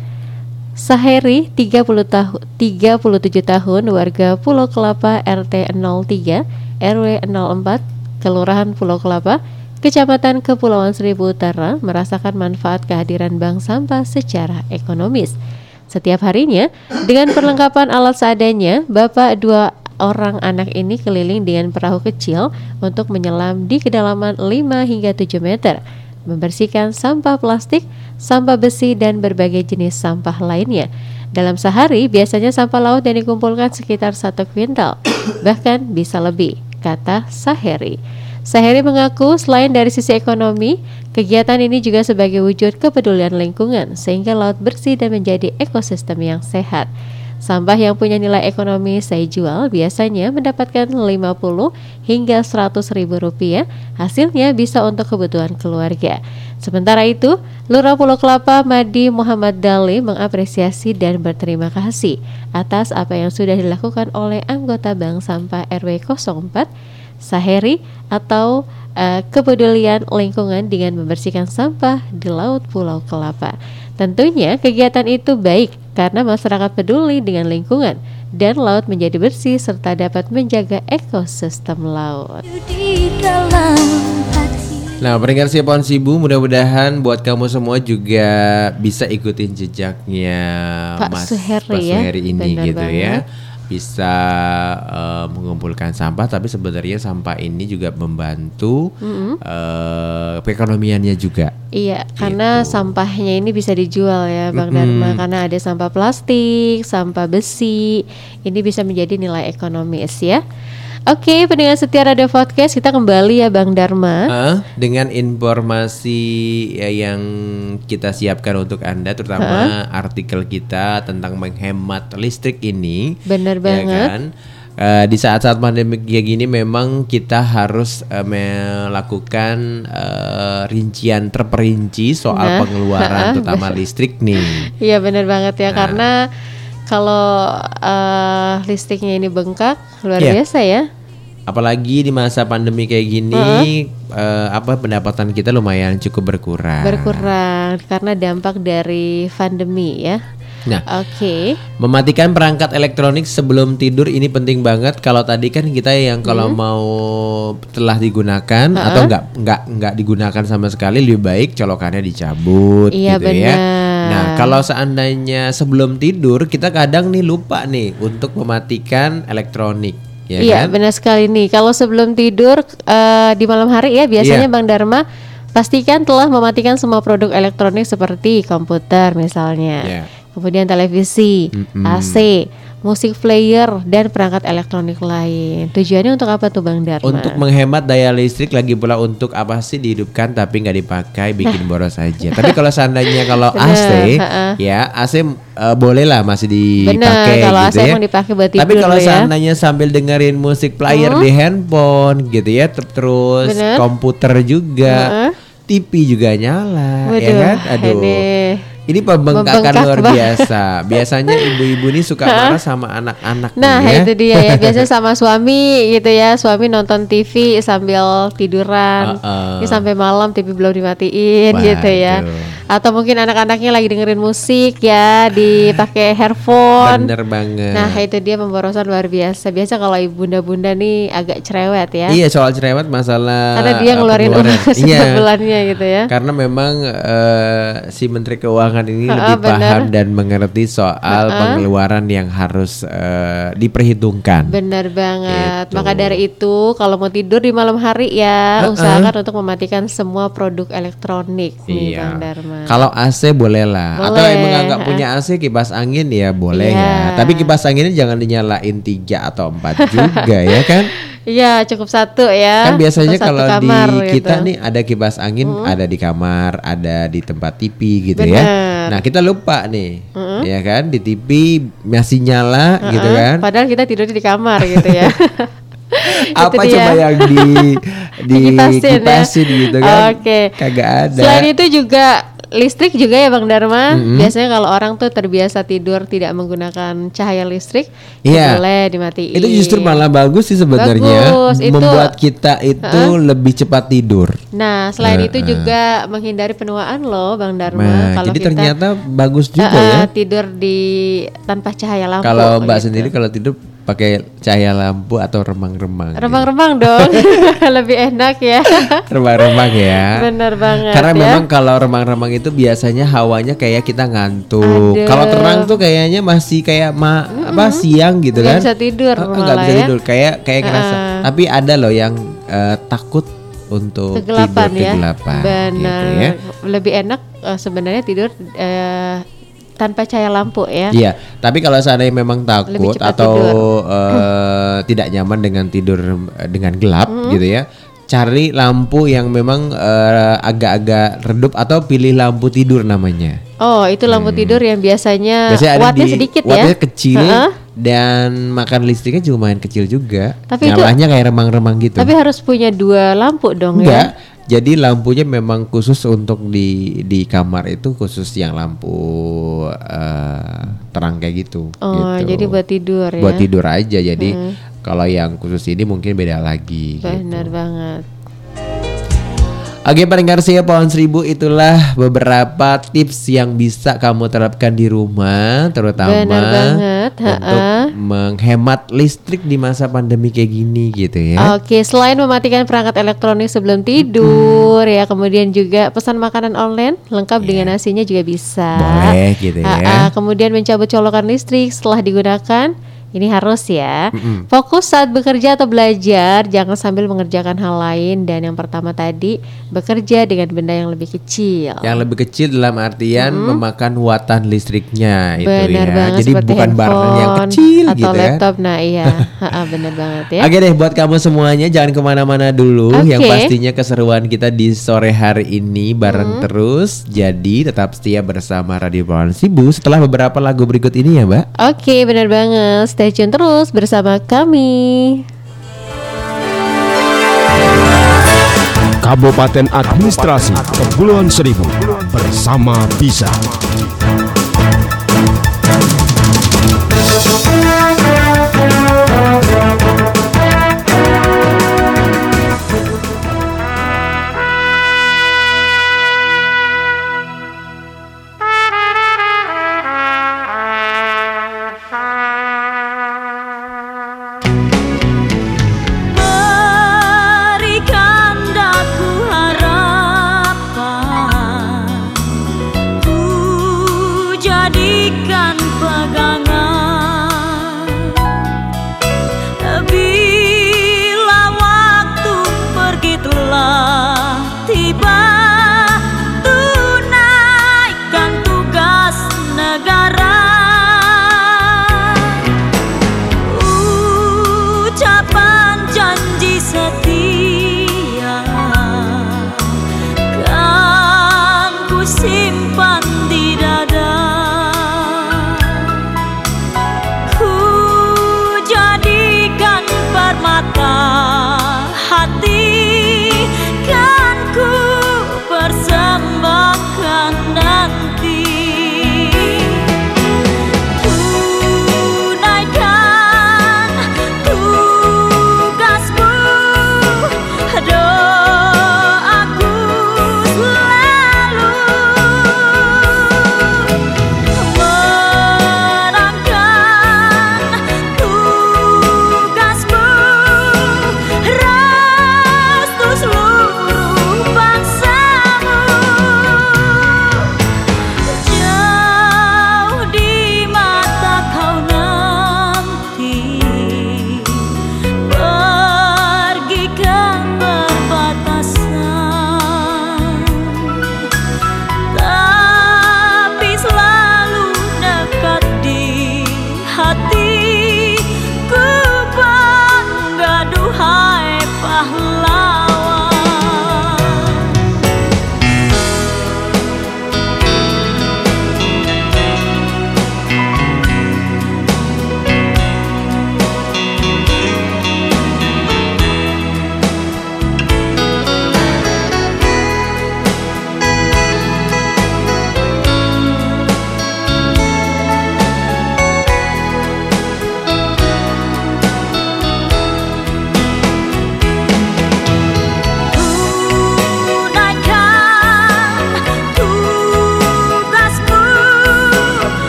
Saheri 30 tahun 37 tahun warga Pulau Kelapa RT 03 RW 04 Kelurahan Pulau Kelapa Kecamatan Kepulauan Seribu Utara merasakan manfaat kehadiran bank sampah secara ekonomis. Setiap harinya, dengan perlengkapan alat seadanya, Bapak dua orang anak ini keliling dengan perahu kecil untuk menyelam di kedalaman 5 hingga 7 meter, membersihkan sampah plastik, sampah besi, dan berbagai jenis sampah lainnya. Dalam sehari, biasanya sampah laut yang dikumpulkan sekitar satu kuintal, bahkan bisa lebih, kata Saheri. Saheri mengaku selain dari sisi ekonomi, kegiatan ini juga sebagai wujud kepedulian lingkungan sehingga laut bersih dan menjadi ekosistem yang sehat. Sampah yang punya nilai ekonomi saya jual biasanya mendapatkan 50 hingga 100 ribu rupiah, hasilnya bisa untuk kebutuhan keluarga. Sementara itu, Lurah Pulau Kelapa Madi Muhammad Dali mengapresiasi dan berterima kasih atas apa yang sudah dilakukan oleh anggota Bank Sampah RW 04 Saheri atau uh, kepedulian lingkungan dengan membersihkan sampah di laut Pulau Kelapa. Tentunya kegiatan itu baik karena masyarakat peduli dengan lingkungan dan laut menjadi bersih serta dapat menjaga ekosistem laut. Nah, peringkat si pohon sibu mudah-mudahan buat kamu semua juga bisa ikutin jejaknya Pak Mas Suheri Pak ya, Suheri ini benar gitu ya. Bisa eh, mengumpulkan sampah tapi sebenarnya sampah ini juga membantu eh, perekonomiannya juga. Iya, karena Gitu. sampahnya ini bisa dijual ya, Bang Mm-mm. Dharma. Karena ada sampah plastik, sampah besi, ini bisa menjadi nilai ekonomis ya. Oke, pendengar setia Radio Podcast, kita kembali ya Bang Dharma. Eh, dengan informasi ya, yang kita siapkan untuk Anda terutama artikel kita tentang menghemat listrik ini. Bener ya banget. kan? Eh, di saat-saat pandemi kayak gini memang kita harus eh, melakukan eh, rincian terperinci soal Nah, pengeluaran ha-ha, terutama <laughs> listrik nih. Iya benar banget Nah. ya, karena kalau eh, listriknya ini bengkak, luar Iya. biasa ya. Apalagi di masa pandemi kayak gini eh, apa pendapatan kita lumayan cukup berkurang. Berkurang karena dampak dari pandemi ya. Nah, Oke. Mematikan perangkat elektronik sebelum tidur ini penting banget. Kalau tadi kan kita yang kalau Hmm. mau telah digunakan atau nggak nggak nggak digunakan sama sekali lebih baik colokannya dicabut Iya, gitu ya. benar. Nah kalau seandainya sebelum tidur kita kadang nih lupa nih untuk mematikan elektronik, ya iya kan? benar sekali nih. Kalau sebelum tidur eh, di malam hari ya biasanya Iya. Bang Dharma pastikan telah mematikan semua produk elektronik seperti komputer misalnya, Iya. kemudian televisi, Mm-mm. AC, musik player dan perangkat elektronik lain. Tujuannya untuk apa tuh Bang Dharma? Untuk menghemat daya listrik lagi pula untuk apa sih dihidupkan tapi nggak dipakai bikin boros aja. Tapi kalau seandainya kalau Nah. AC ya AC eh, boleh lah masih Bener, dipakai kalau gitu AC ya. dipakai buat Tapi tidur kalau ya. seandainya sambil dengerin musik player di handphone gitu ya ter- terus Bener. komputer juga, Ha-ha. TV juga nyala ya Waduh, kan? Aduh. ini Ini pembengkakan Membengkak luar biasa. <laughs> Biasanya ibu-ibu ini suka marah sama anak-anak Nah ya. itu dia ya biasanya <laughs> sama suami gitu ya suami nonton TV sambil tiduran Uh-uh. Ini sampai malam TV belum dimatiin gitu ya Waduh. atau mungkin anak-anaknya lagi dengerin musik ya dipakai earphone Bener banget. Nah itu dia pemborosan luar biasa biasa kalau ibu bunda-bunda nih agak cerewet ya Iya soal cerewet masalah karena dia uh, ngeluarin uang <laughs> Iya. bulannya gitu ya Karena memang eh, si Menteri Keuangan ini Ha-ha, lebih paham bener. dan mengerti soal pengeluaran yang harus eh, diperhitungkan. Benar banget. Gitu. Maka dari itu kalau mau tidur di malam hari ya Uh-uh. usahakan untuk mematikan semua produk elektronik nih Bang Dharma. Iya. Kalau AC boleh lah. Atau Boleh, emang nggak punya AC kipas angin ya boleh Iya. ya. Tapi kipas anginnya jangan dinyalain tiga atau empat juga ya kan? <laughs> Iya cukup satu ya. Kan biasanya satu kalau di kamar kita gitu. nih ada kipas angin ada di kamar, ada di tempat TV gitu Bener. ya. Nah kita lupa nih, ya kan di TV masih nyala gitu Heeh, kan. Padahal kita tidurnya di kamar gitu ya. <laughs> Apa Itu dia. coba yang di <laughs> di Dikipasin ya. kipasin gitu kan? Oke. Kagak ada. Selain itu juga listrik juga ya Bang Dharma. Biasanya kalau orang tuh terbiasa tidur tidak menggunakan cahaya listrik, ya boleh dimatiin. itu justru malah bagus sih sebenarnya, Bagus, itu- membuat kita itu lebih cepat tidur. Nah, selain itu Heeh. juga menghindari penuaan loh Bang Dharma. Nah, kalau jadi kita ternyata bagus juga eh, ya. tidur di tanpa cahaya lampu. Kalau Mbak gitu. sendiri kalau tidur pakai cahaya lampu atau remang-remang. gitu. remang-remang dong, <laughs> lebih enak ya. remang-remang ya. Bener banget Karena ya. memang kalau remang-remang itu biasanya hawanya kayak kita ngantuk. Kalau terang tuh kayaknya masih kayak ma apa siang gitu Nggak kan bisa tidur eh, nggak bisa ya. tidur kayak kayak ngerasa Heeh. tapi ada loh yang eh, takut untuk kegelapan tidur ya. kegelapan Benar. gitu ya Lebih enak eh, sebenarnya tidur eh, tanpa cahaya lampu ya. Iya, tapi kalau seandainya memang takut atau eh, <clears throat> tidak nyaman dengan tidur eh, dengan gelap Hmm. gitu ya, cari lampu yang memang eh, agak-agak redup atau pilih lampu tidur namanya. Oh, itu lampu tidur yang biasanya, Biasanya ada wattnya di sedikit wattnya ya. kecil Heeh. dan makan listriknya juga lumayan kecil juga. Tapi itu- Nyalanya kayak remang-remang gitu. Tapi harus punya dua lampu dong Enggak. ya. Jadi lampunya memang khusus untuk di di kamar itu khusus yang lampu eh, terang kayak gitu. Oh, gitu. jadi buat tidur ya. buat tidur aja jadi kalau yang khusus ini mungkin beda lagi Benar gitu. banget. Oke pendengar saya pohon seribu itulah beberapa tips yang bisa kamu terapkan di rumah terutama Benar banget, untuk menghemat listrik di masa pandemi kayak gini gitu ya. Oke, selain mematikan perangkat elektronik sebelum tidur ya, kemudian juga pesan makanan online lengkap dengan nasinya juga bisa. Boleh gitu ya. Ah, kemudian mencabut colokan listrik setelah digunakan. Ini harus ya. Fokus saat bekerja atau belajar, jangan sambil mengerjakan hal lain. Dan yang pertama tadi, bekerja dengan benda yang lebih kecil. Yang lebih kecil dalam artian memakan watan listriknya itu ya. banget Jadi bukan barang yang kecil atau gitu ya. laptop. Nah iya, <laughs> Ha-ha, benar banget ya. Oke deh buat kamu semuanya jangan ke mana-mana dulu Oke. Yang pastinya keseruan kita di sore hari ini bareng terus Jadi tetap setia bersama Radio Perawan Sibu Setelah beberapa lagu berikut ini ya mbak Oke, benar banget. Stay tune terus bersama kami. Kabupaten Administrasi Kepulauan Seribu bersama Bisa.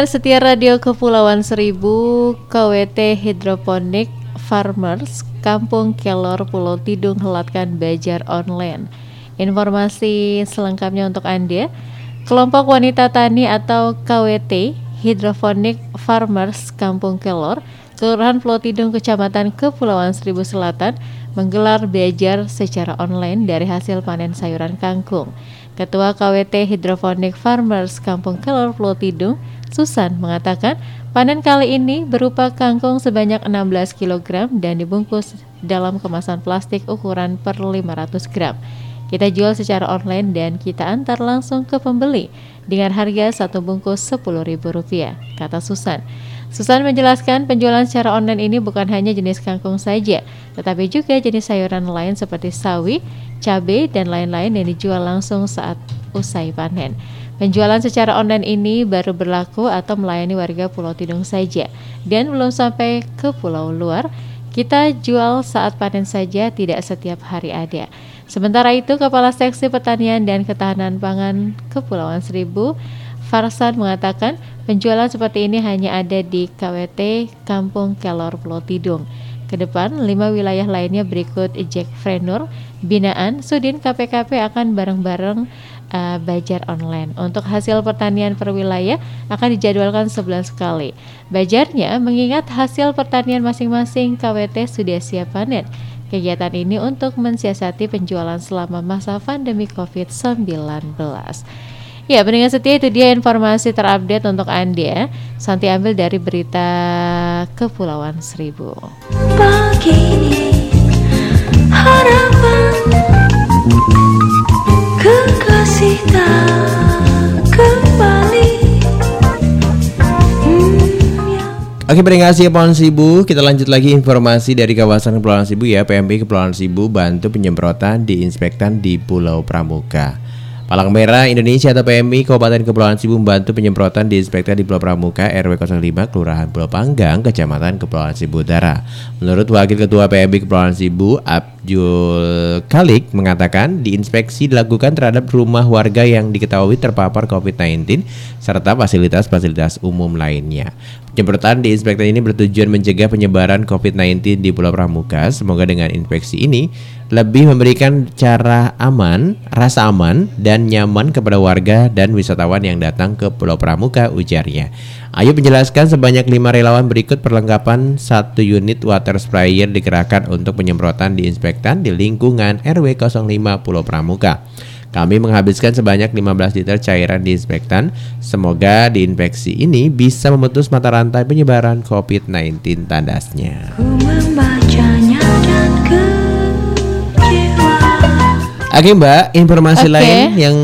Pendengar setia Radio Kepulauan Seribu, KWT Hidroponik Farmers, Kampung Kelor, Pulau Tidung helatkan Bajar Online. Informasi selengkapnya untuk Anda, kelompok wanita tani atau KWT Hidroponik Farmers Kampung Kelor, Kelurahan Pulau Tidung, Kecamatan Kepulauan Seribu Selatan, menggelar belajar secara online dari hasil panen sayuran kangkung. Ketua KWT Hidroponik Farmers Kampung Kelor Pulau Tidung, Susan mengatakan panen kali ini berupa kangkung sebanyak 16 kg dan dibungkus dalam kemasan plastik ukuran per 500 gram. Kita jual secara online dan kita antar langsung ke pembeli dengan harga satu bungkus Rp10.000, kata Susan. Susan menjelaskan penjualan secara online ini bukan hanya jenis kangkung saja, tetapi juga jenis sayuran lain seperti sawi, cabai, dan lain-lain yang dijual langsung saat usai panen. Penjualan secara online ini baru berlaku atau melayani warga Pulau Tidung saja dan belum sampai ke pulau luar. Kita jual saat panen saja, tidak setiap hari ada. Sementara itu, Kepala Seksi Pertanian dan Ketahanan Pangan Kepulauan Seribu, Farsan mengatakan penjualan seperti ini hanya ada di KWT Kampung Kelor Pulau Tidung. Ke depan, lima wilayah lainnya berikut Jack Frenur, Binaan, Sudin KPKP akan bareng-bareng uh, Bajar online. Untuk hasil pertanian per wilayah akan dijadwalkan sebulan sekali. Bajarnya mengingat hasil pertanian masing-masing KWT sudah siap panen. Kegiatan ini untuk mensiasati penjualan selama masa pandemi COVID-19. Ya, pendengar setia itu dia informasi terupdate untuk Anda. Santi ambil dari berita Kepulauan Seribu. Pagi ini harapan Oke, terima kasih Kepulauan Seribu. Kita lanjut lagi informasi dari kawasan Kepulauan Seribu ya. PMP Kepulauan Seribu bantu penyemprotan diinspektan di Pulau Pramuka. Palang Merah Indonesia atau PMI Kabupaten Kepulauan Seribu membantu penyemprotan diinspektan di Pulau Pramuka RW 05 Kelurahan Pulau Panggang, Kecamatan Kepulauan Seribu Utara. Menurut Wakil Ketua PMI Kepulauan Seribu Abdul Kalik mengatakan diinspeksi dilakukan terhadap rumah warga yang diketahui terpapar COVID-19 serta fasilitas-fasilitas umum lainnya. Penyemprotan di inspektan ini bertujuan mencegah penyebaran COVID-19 di Pulau Pramuka. Semoga dengan inspeksi ini lebih memberikan cara aman, rasa aman dan nyaman kepada warga dan wisatawan yang datang ke Pulau Pramuka ujarnya. Ayu menjelaskan sebanyak lima relawan berikut perlengkapan satu unit water sprayer dikerahkan untuk penyemprotan di inspektan di lingkungan RW 05 Pulau Pramuka. Kami menghabiskan sebanyak 15 liter cairan disinfektan. Semoga diinfeksi ini bisa memutus mata rantai penyebaran COVID-19 tandasnya. Ku membacanya dan kecewa Oke Mbak, informasi Oke. lain yang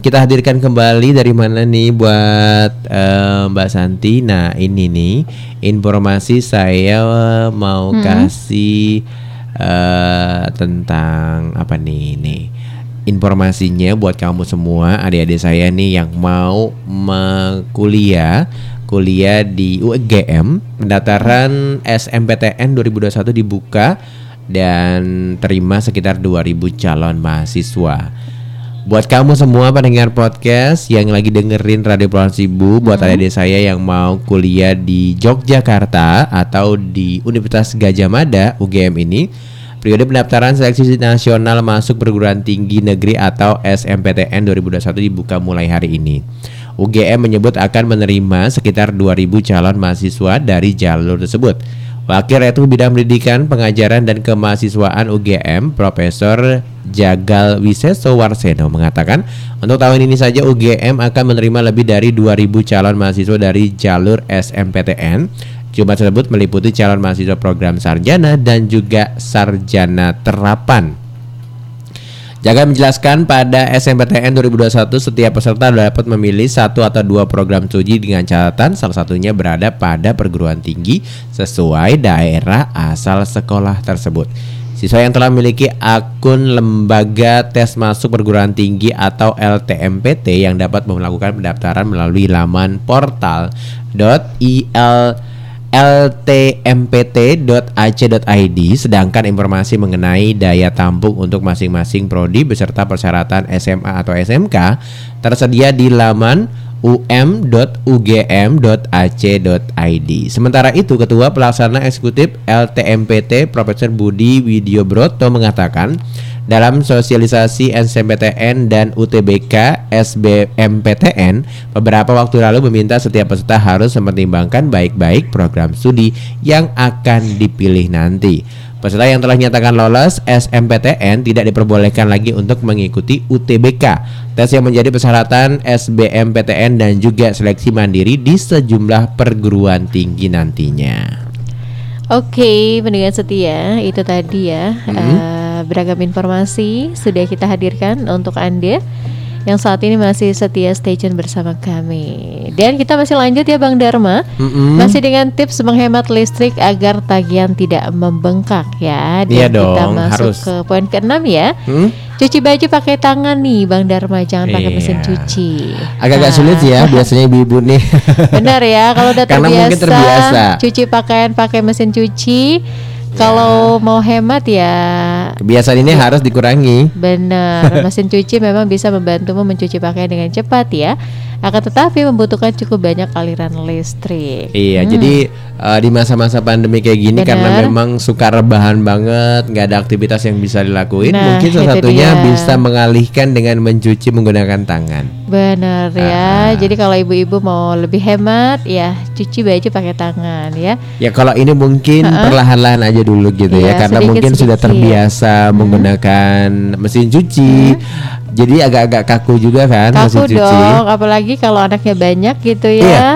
kita hadirkan kembali dari mana nih buat eh, Mbak Santi? Nah ini nih informasi saya mau kasih eh, tentang apa nih nih informasinya buat kamu semua adik-adik saya nih yang mau kuliah kuliah di UGM pendaftaran SMPTN 2021 dibuka dan terima sekitar 2000 calon mahasiswa. Buat kamu semua pendengar podcast yang lagi dengerin Radio Pulau Sibu, buat adik-adik saya yang mau kuliah di Yogyakarta atau di Universitas Gajah Mada UGM ini, periode pendaftaran seleksi nasional masuk perguruan tinggi negeri atau SMPTN 2021 dibuka mulai hari ini. UGM menyebut akan menerima sekitar 2000 calon mahasiswa dari jalur tersebut. Wakil Rektor Bidang Pendidikan, Pengajaran dan Kemahasiswaan UGM, Profesor Jagal Wiseso Warseno mengatakan, untuk tahun ini saja UGM akan menerima lebih dari 2000 calon mahasiswa dari jalur SMPTN. Jumlah tersebut meliputi calon mahasiswa program sarjana dan juga sarjana terapan. Jaga menjelaskan pada SMPTN 2021 setiap peserta dapat memilih satu atau dua program studi dengan catatan salah satunya berada pada perguruan tinggi sesuai daerah asal sekolah tersebut. Siswa yang telah memiliki akun lembaga tes masuk perguruan tinggi atau LTMPT yang dapat melakukan pendaftaran melalui laman portal.il ltmpt.ac.id sedangkan informasi mengenai daya tampung untuk masing-masing prodi beserta persyaratan SMA atau SMK tersedia di laman um.ugm.ac.id. Sementara itu Ketua Pelaksana Eksekutif LTMPT Profesor Budi Widyo Broto mengatakan dalam sosialisasi SMPTN dan UTBK SBMPTN beberapa waktu lalu meminta setiap peserta harus mempertimbangkan baik-baik program studi yang akan dipilih nanti. Peserta yang telah dinyatakan lolos SMPTN tidak diperbolehkan lagi untuk mengikuti UTBK, tes yang menjadi persyaratan SBMPTN dan juga seleksi mandiri di sejumlah perguruan tinggi nantinya. Oke, pendengar setia, itu tadi ya eh, beragam informasi sudah kita hadirkan untuk Anda yang saat ini masih setia stay tune bersama kami. Dan kita masih lanjut ya Bang Dharma. Mm-mm. Masih dengan tips menghemat listrik agar tagihan tidak membengkak ya. Dan Iya kita dong, masuk harus. ke poin keenam ya. Hmm? Cuci baju pakai tangan nih Bang Dharma, jangan pakai mesin Iya. cuci. Agak-agak Nah, sulit ya biasanya ibu-ibu nih. <laughs> Benar ya, kalau udah Karena terbiasa, mungkin terbiasa. cuci pakaian pakai mesin cuci, kalau mau hemat ya Kebiasaan ini harus dikurangi. benar. <laughs> mesin cuci memang bisa membantumu mencuci pakaian dengan cepat ya. Akan tetapi membutuhkan cukup banyak aliran listrik. Iya, jadi eh, di masa-masa pandemi kayak gini Benar. karena memang suka rebahan banget, nggak ada aktivitas yang bisa dilakuin, Nah, mungkin salah satunya dia. bisa mengalihkan dengan mencuci menggunakan tangan. Benar Ah. ya. Jadi kalau ibu-ibu mau lebih hemat ya cuci baju pakai tangan ya. Ya kalau ini mungkin perlahan-lahan aja dulu gitu Iya, ya, karena mungkin sudah sedikit-sedikit. terbiasa menggunakan mesin cuci, jadi agak-agak kaku juga kan mesin Kaku cuci. dong, apalagi kalau anaknya banyak gitu ya. Iya.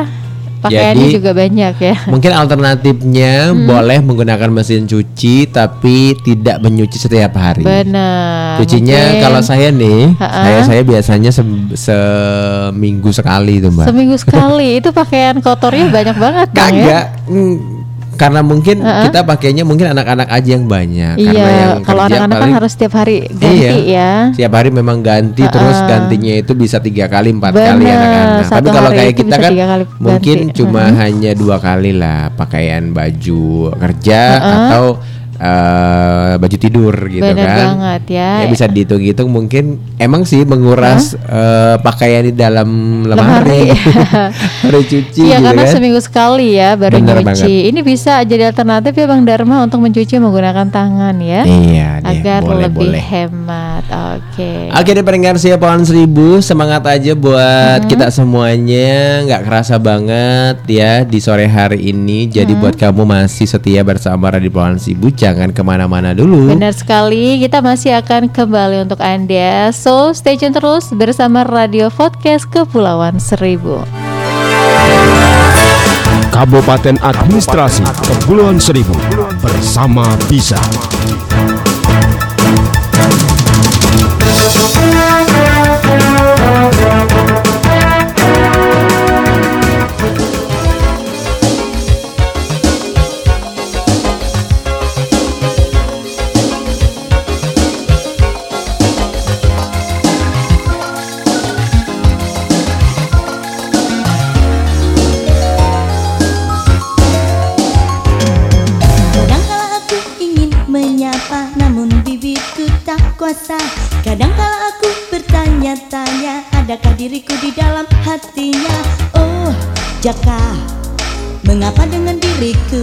Pakaiannya Jadi- juga banyak ya. Mungkin alternatifnya Hmm. boleh menggunakan mesin cuci tapi tidak menyuci setiap hari. Benar. Cucinya mungkin kalau saya nih, Ha-ha. saya saya biasanya se- seminggu sekali itu mbak. seminggu sekali itu pakaian kotornya banyak banget Bang, ya. Karena mungkin Ha-ha. kita pakainya mungkin anak-anak aja yang banyak. karena Iya, yang kalau kerja anak-anak kan paling- harus setiap hari ganti Iya. ya. Setiap hari memang ganti Ha-ha. terus gantinya itu bisa tiga kali empat Bener, kali anak-anak. Tapi kalau kayak kita kan ganti. mungkin cuma Mhm. hanya dua kali lah pakaian baju kerja Ha-ha. atau eh, baju tidur gitu Bener kan. banget ya. Ya bisa dihitung-hitung mungkin emang sih menguras eh, pakaian di dalam lemari. Harus <laughs> cuci Iya gitu karena kan. seminggu sekali ya baru Bener nyuci. Ini bisa jadi alternatif ya Bang Dharma untuk mencuci menggunakan tangan ya. Iya deh, agar boleh, lebih boleh. hemat. Oke. Oke deh pendengar siap pohon seribu Semangat aja buat kita semuanya nggak kerasa banget ya di sore hari ini Jadi buat kamu masih setia bersama Radio Pohon Seribu Jangan ke mana-mana dulu Benar sekali, kita masih akan kembali untuk Anda. So, stay tune terus bersama Radio Podcast Kepulauan Seribu. Kabupaten Administrasi Kepulauan Seribu bersama Bisa. Jaka Mengapa dengan diriku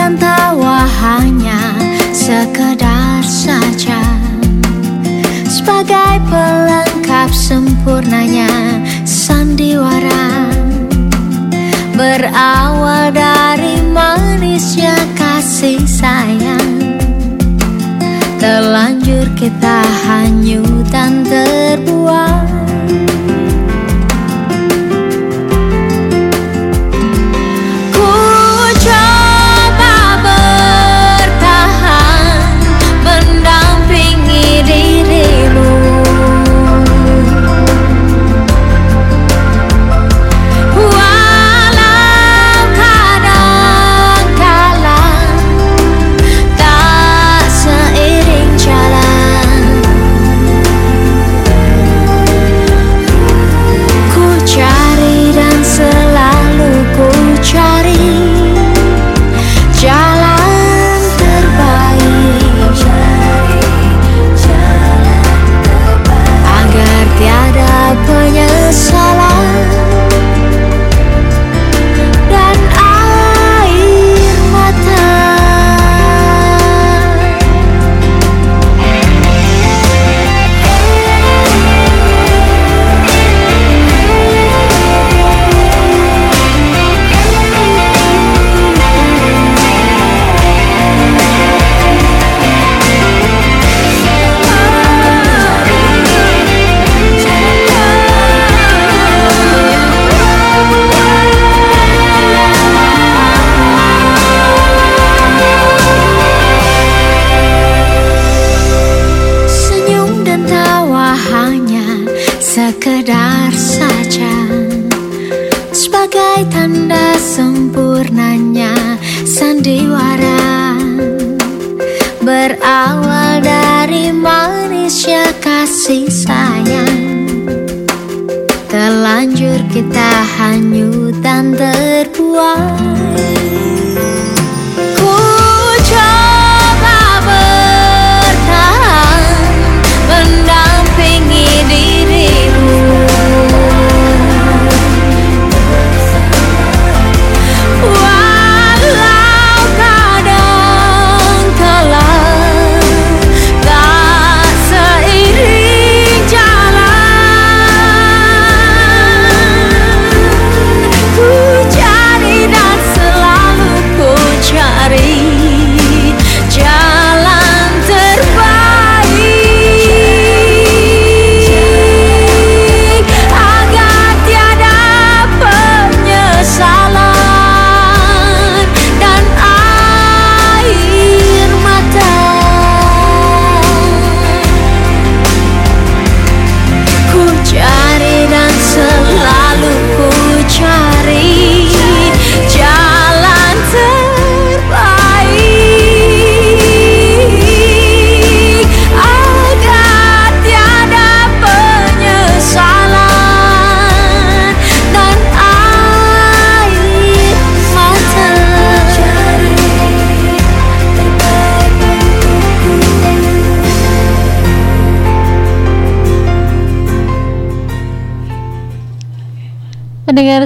Dan tawa hanya sekedar saja. Sebagai pelengkap sempurnanya sandiwara Berawal dari manisnya kasih sayang. Terlanjur kita hanyut dan terbuang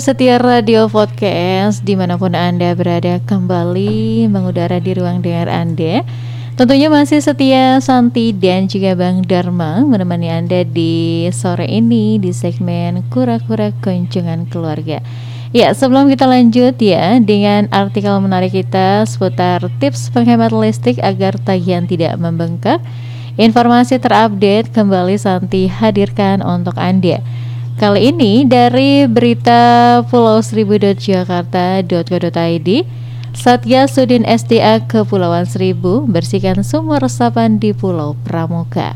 setia radio podcast di mana pun Anda berada kembali mengudara di ruang dengar Anda. Tentunya masih setia Santi dan juga Bang Dharma menemani Anda di sore ini di segmen Kura-Kura Kunjungan Keluarga. Ya sebelum kita lanjut ya dengan artikel menarik kita seputar tips penghemat listrik agar tagihan tidak membengkak Informasi terupdate kembali Santi hadirkan untuk Anda Kali ini dari berita Pulau Seribu.jakarta.co.id Satgas Sudin SDA Kepulauan Seribu bersihkan sumur resapan di Pulau Pramuka.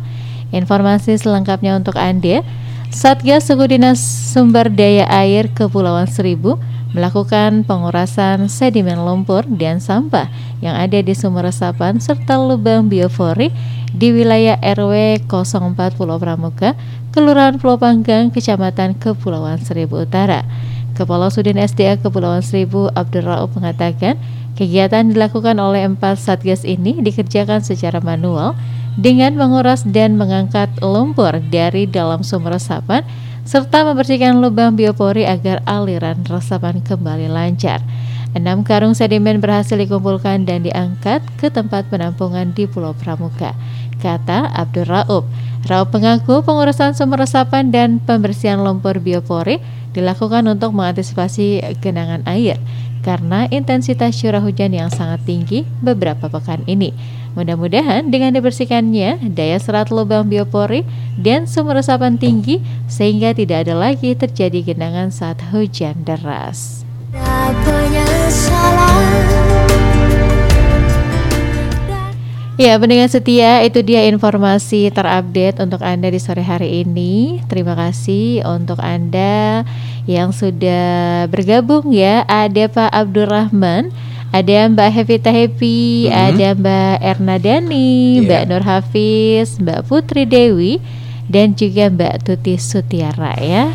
Informasi selengkapnya untuk Anda. Satgas Suku Dinas Sumber Daya Air Kepulauan Seribu melakukan pengurasan sedimen lumpur dan sampah yang ada di sumur resapan serta lubang biofori di wilayah RW 04 Pulau Pramuka, Kelurahan Pulau Panggang, Kecamatan Kepulauan Seribu Utara. Kepala Sudin SDA Kepulauan Seribu Abdul Rauf mengatakan kegiatan dilakukan oleh empat satgas ini dikerjakan secara manual dengan menguras dan mengangkat lumpur dari dalam sumber resapan serta membersihkan lubang biopori agar aliran resapan kembali lancar. Enam karung sedimen berhasil dikumpulkan dan diangkat ke tempat penampungan di Pulau Pramuka, kata Abdul Raub. Raub mengaku pengurusan sumber resapan dan pembersihan lumpur biopori dilakukan untuk mengantisipasi genangan air karena intensitas curah hujan yang sangat tinggi beberapa pekan ini. Mudah-mudahan dengan dibersihkannya daya serat lubang biopori dan sumber resapan tinggi sehingga tidak ada lagi terjadi genangan saat hujan deras. Ya, pendengar setia, itu dia informasi terupdate untuk Anda di sore hari ini. Terima kasih untuk Anda yang sudah bergabung ya. Ada Pak Abdurrahman, ada Mbak Hevita Happy, ada Mbak Erna Dani, Iya. Mbak Nur Hafiz, Mbak Putri Dewi, dan juga Mbak Tuti Sutiara ya.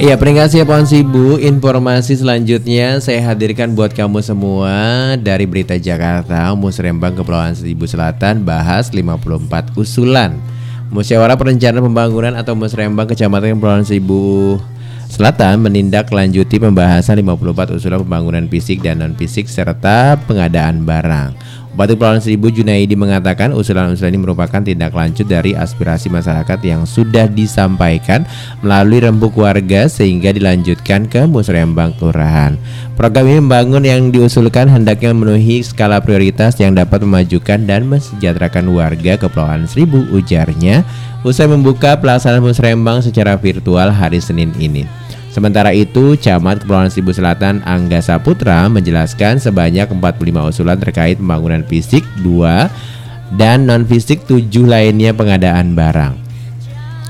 Iya, peringkatnya Pohon Sibu, informasi selanjutnya saya hadirkan buat kamu semua dari Berita Jakarta, Musrembang Kepulauan Seribu Selatan bahas 54 usulan. Musyawarah Perencanaan Pembangunan atau Musrembang Kecamatan Kepulauan Seribu Selatan menindaklanjuti pembahasan 54 usulan pembangunan fisik dan non fisik serta pengadaan barang. Bupati Kepulauan Seribu Junaidi mengatakan usulan-usulan ini merupakan tindak lanjut dari aspirasi masyarakat yang sudah disampaikan melalui rembuk warga sehingga dilanjutkan ke Musrembang Kelurahan. Program ini membangun yang diusulkan hendaknya memenuhi skala prioritas yang dapat memajukan dan mensejahterakan warga Kepulauan Seribu ujarnya usai membuka pelaksanaan Musrembang secara virtual hari Senin ini. Sementara itu, Camat Kepulauan Seribu Selatan Angga Saputra menjelaskan sebanyak 45 usulan terkait pembangunan fisik 2 dan non fisik 7 lainnya pengadaan barang.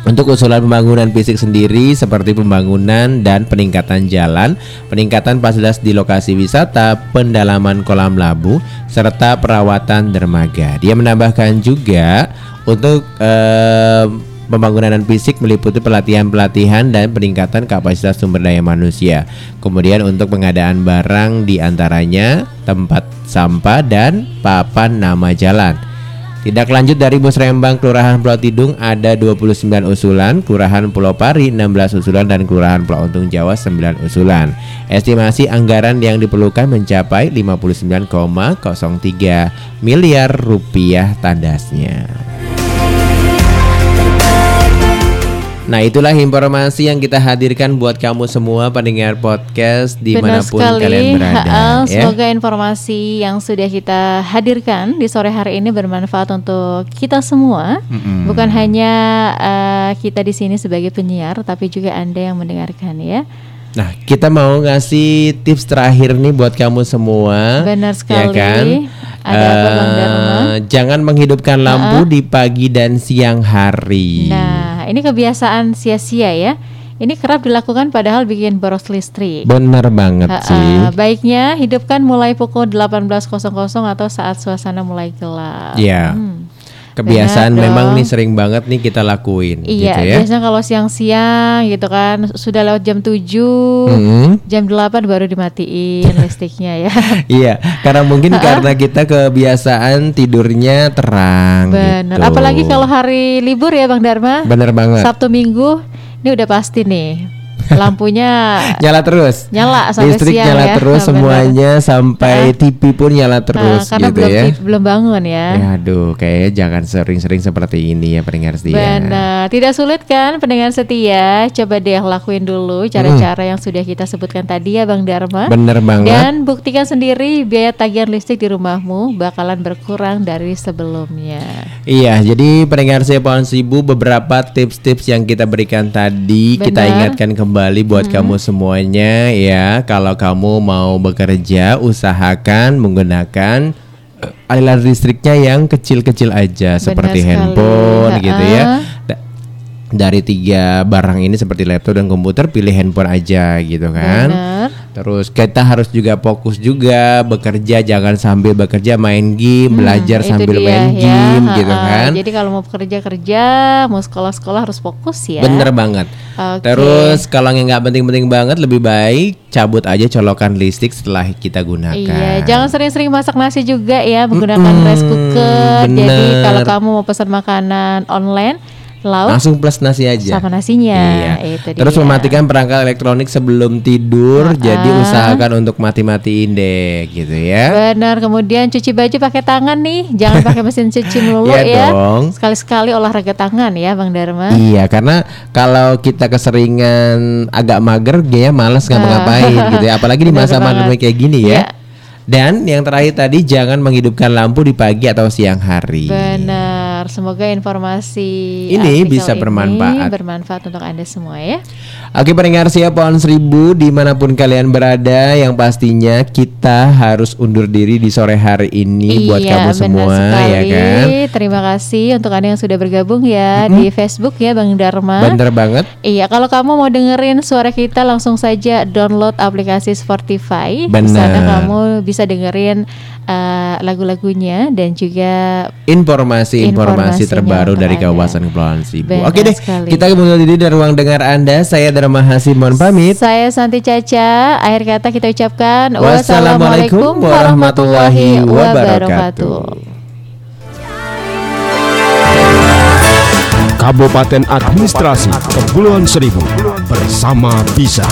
Untuk usulan pembangunan fisik sendiri seperti pembangunan dan peningkatan jalan, peningkatan fasilitas di lokasi wisata, pendalaman kolam labu, serta perawatan dermaga. Dia menambahkan juga untuk eh, pembangunan dan fisik meliputi pelatihan-pelatihan dan peningkatan kapasitas sumber daya manusia. Kemudian untuk pengadaan barang di antaranya tempat sampah dan papan nama jalan. Tidak lanjut dari Musrembang Kelurahan Pulau Tidung ada 29 usulan, Kelurahan Pulau Pari 16 usulan dan Kelurahan Pulau Untung Jawa 9 usulan. Estimasi anggaran yang diperlukan mencapai 59,03 miliar rupiah tandasnya. Nah itulah informasi yang kita hadirkan buat kamu semua pendengar podcast Benar di mana pun sekali. kalian berada. Ya. Semoga informasi yang sudah kita hadirkan di sore hari ini bermanfaat untuk kita semua. Mm-mm. Bukan hanya eh, kita di sini sebagai penyiar, tapi juga anda yang mendengarkan ya. Nah, kita mau ngasih tips terakhir nih buat kamu semua. Benar sekali. Ya kan? Ada Eh, Dharma? Jangan menghidupkan lampu di pagi dan siang hari. Nah, ini kebiasaan sia-sia ya. Ini kerap dilakukan padahal bikin boros listrik. Bener banget Ha-ha, sih. baiknya hidupkan mulai pukul 18.00 atau saat suasana mulai gelap. Iya. Hmm. Kebiasaan Benar memang dong. nih sering banget nih kita lakuin Iya, gitu ya. biasanya kalau siang-siang gitu kan sudah lewat jam 7, Mm-mm. jam 8 baru dimatiin <laughs> listriknya ya. Iya, karena mungkin karena kita kebiasaan tidurnya terang Benar. gitu. Apalagi kalau hari libur ya Bang Dharma. Bener banget. Sabtu Minggu ini udah pasti nih. Lampunya <laughs> nyala terus. nyala sampai Listrik siang nyala ya. terus Benar. semuanya sampai TV pun nyala Nah, terus karena gitu belum ya. belum bangun ya. Ya aduh, kayaknya jangan sering-sering seperti ini ya pendengar setia. Benar, tidak sulit kan pendengar setia? Coba deh lakuin dulu cara-cara yang sudah kita sebutkan tadi ya Bang Dharma. Bener banget. Dan buktikan sendiri biaya tagihan listrik di rumahmu bakalan berkurang dari sebelumnya. Iya, jadi pendengar saya Pohon Sibu beberapa tips-tips yang kita berikan tadi kita Benar. ingatkan kembali buat kamu semuanya ya. Kalau kamu mau bekerja, usahakan menggunakan eh, aliran listriknya yang kecil-kecil aja seperti sekali. handphone gitu ya. Da- dari tiga barang ini seperti laptop dan komputer pilih handphone aja gitu kan. Benar. Terus kita harus juga fokus juga bekerja jangan sambil bekerja main game, belajar Hmm, Itu sambil dia main ya, game gitu ha-ha. kan. Jadi kalau mau kerja kerja, mau sekolah sekolah harus fokus ya. Bener banget. Oke. Terus kalau yang nggak penting-penting banget lebih baik cabut aja colokan listrik setelah kita gunakan. Iya, jangan sering-sering masak nasi juga ya menggunakan rice cooker. Jadi bener. kalau kamu mau pesan makanan online, lauk Langsung plus nasi aja. sama nasinya. Iya. Itu Terus dia. mematikan perangkat elektronik sebelum tidur. Jadi usahakan untuk mati-matiin deh, gitu ya. Benar, kemudian cuci baju pakai tangan nih, jangan pakai mesin cuci <laughs> melulu Iya ya. dong. Sekali-sekali olahraga tangan ya, Bang Dharma. Iya, karena kalau kita keseringan agak mager, dia males ngapa-ngapain gitu ya. Apalagi di masa pandemi kayak gini ya. Iya. Dan yang terakhir tadi jangan menghidupkan lampu di pagi atau siang hari. Benar, semoga informasi Ini bisa ini bermanfaat. bermanfaat untuk anda semua ya. Oke pendengar siap pohon seribu di mana pun kalian berada yang pastinya kita harus undur diri di sore hari ini buat iya, kamu benar semua sekali. ya kan Terima kasih untuk anda yang sudah bergabung ya di Facebook ya Bang Dharma. bener banget Iya, kalau kamu mau dengerin suara kita langsung saja download aplikasi Spotify. Di Benar. sana kamu bisa dengerin uh, lagu-lagunya dan juga informasi-informasi Informasinya terbaru dari. Kabupaten Kepulauan Seribu. Benar Oke deh, sekali. kita mundur diri dari ruang dengar Anda. Saya Dharma Hasimon pamit. saya Santi Caca. Akhir kata kita ucapkan Wassalamualaikum warahmatullahi wabarakatuh. Kabupaten Administrasi Kepulauan Seribu bersama Bisa.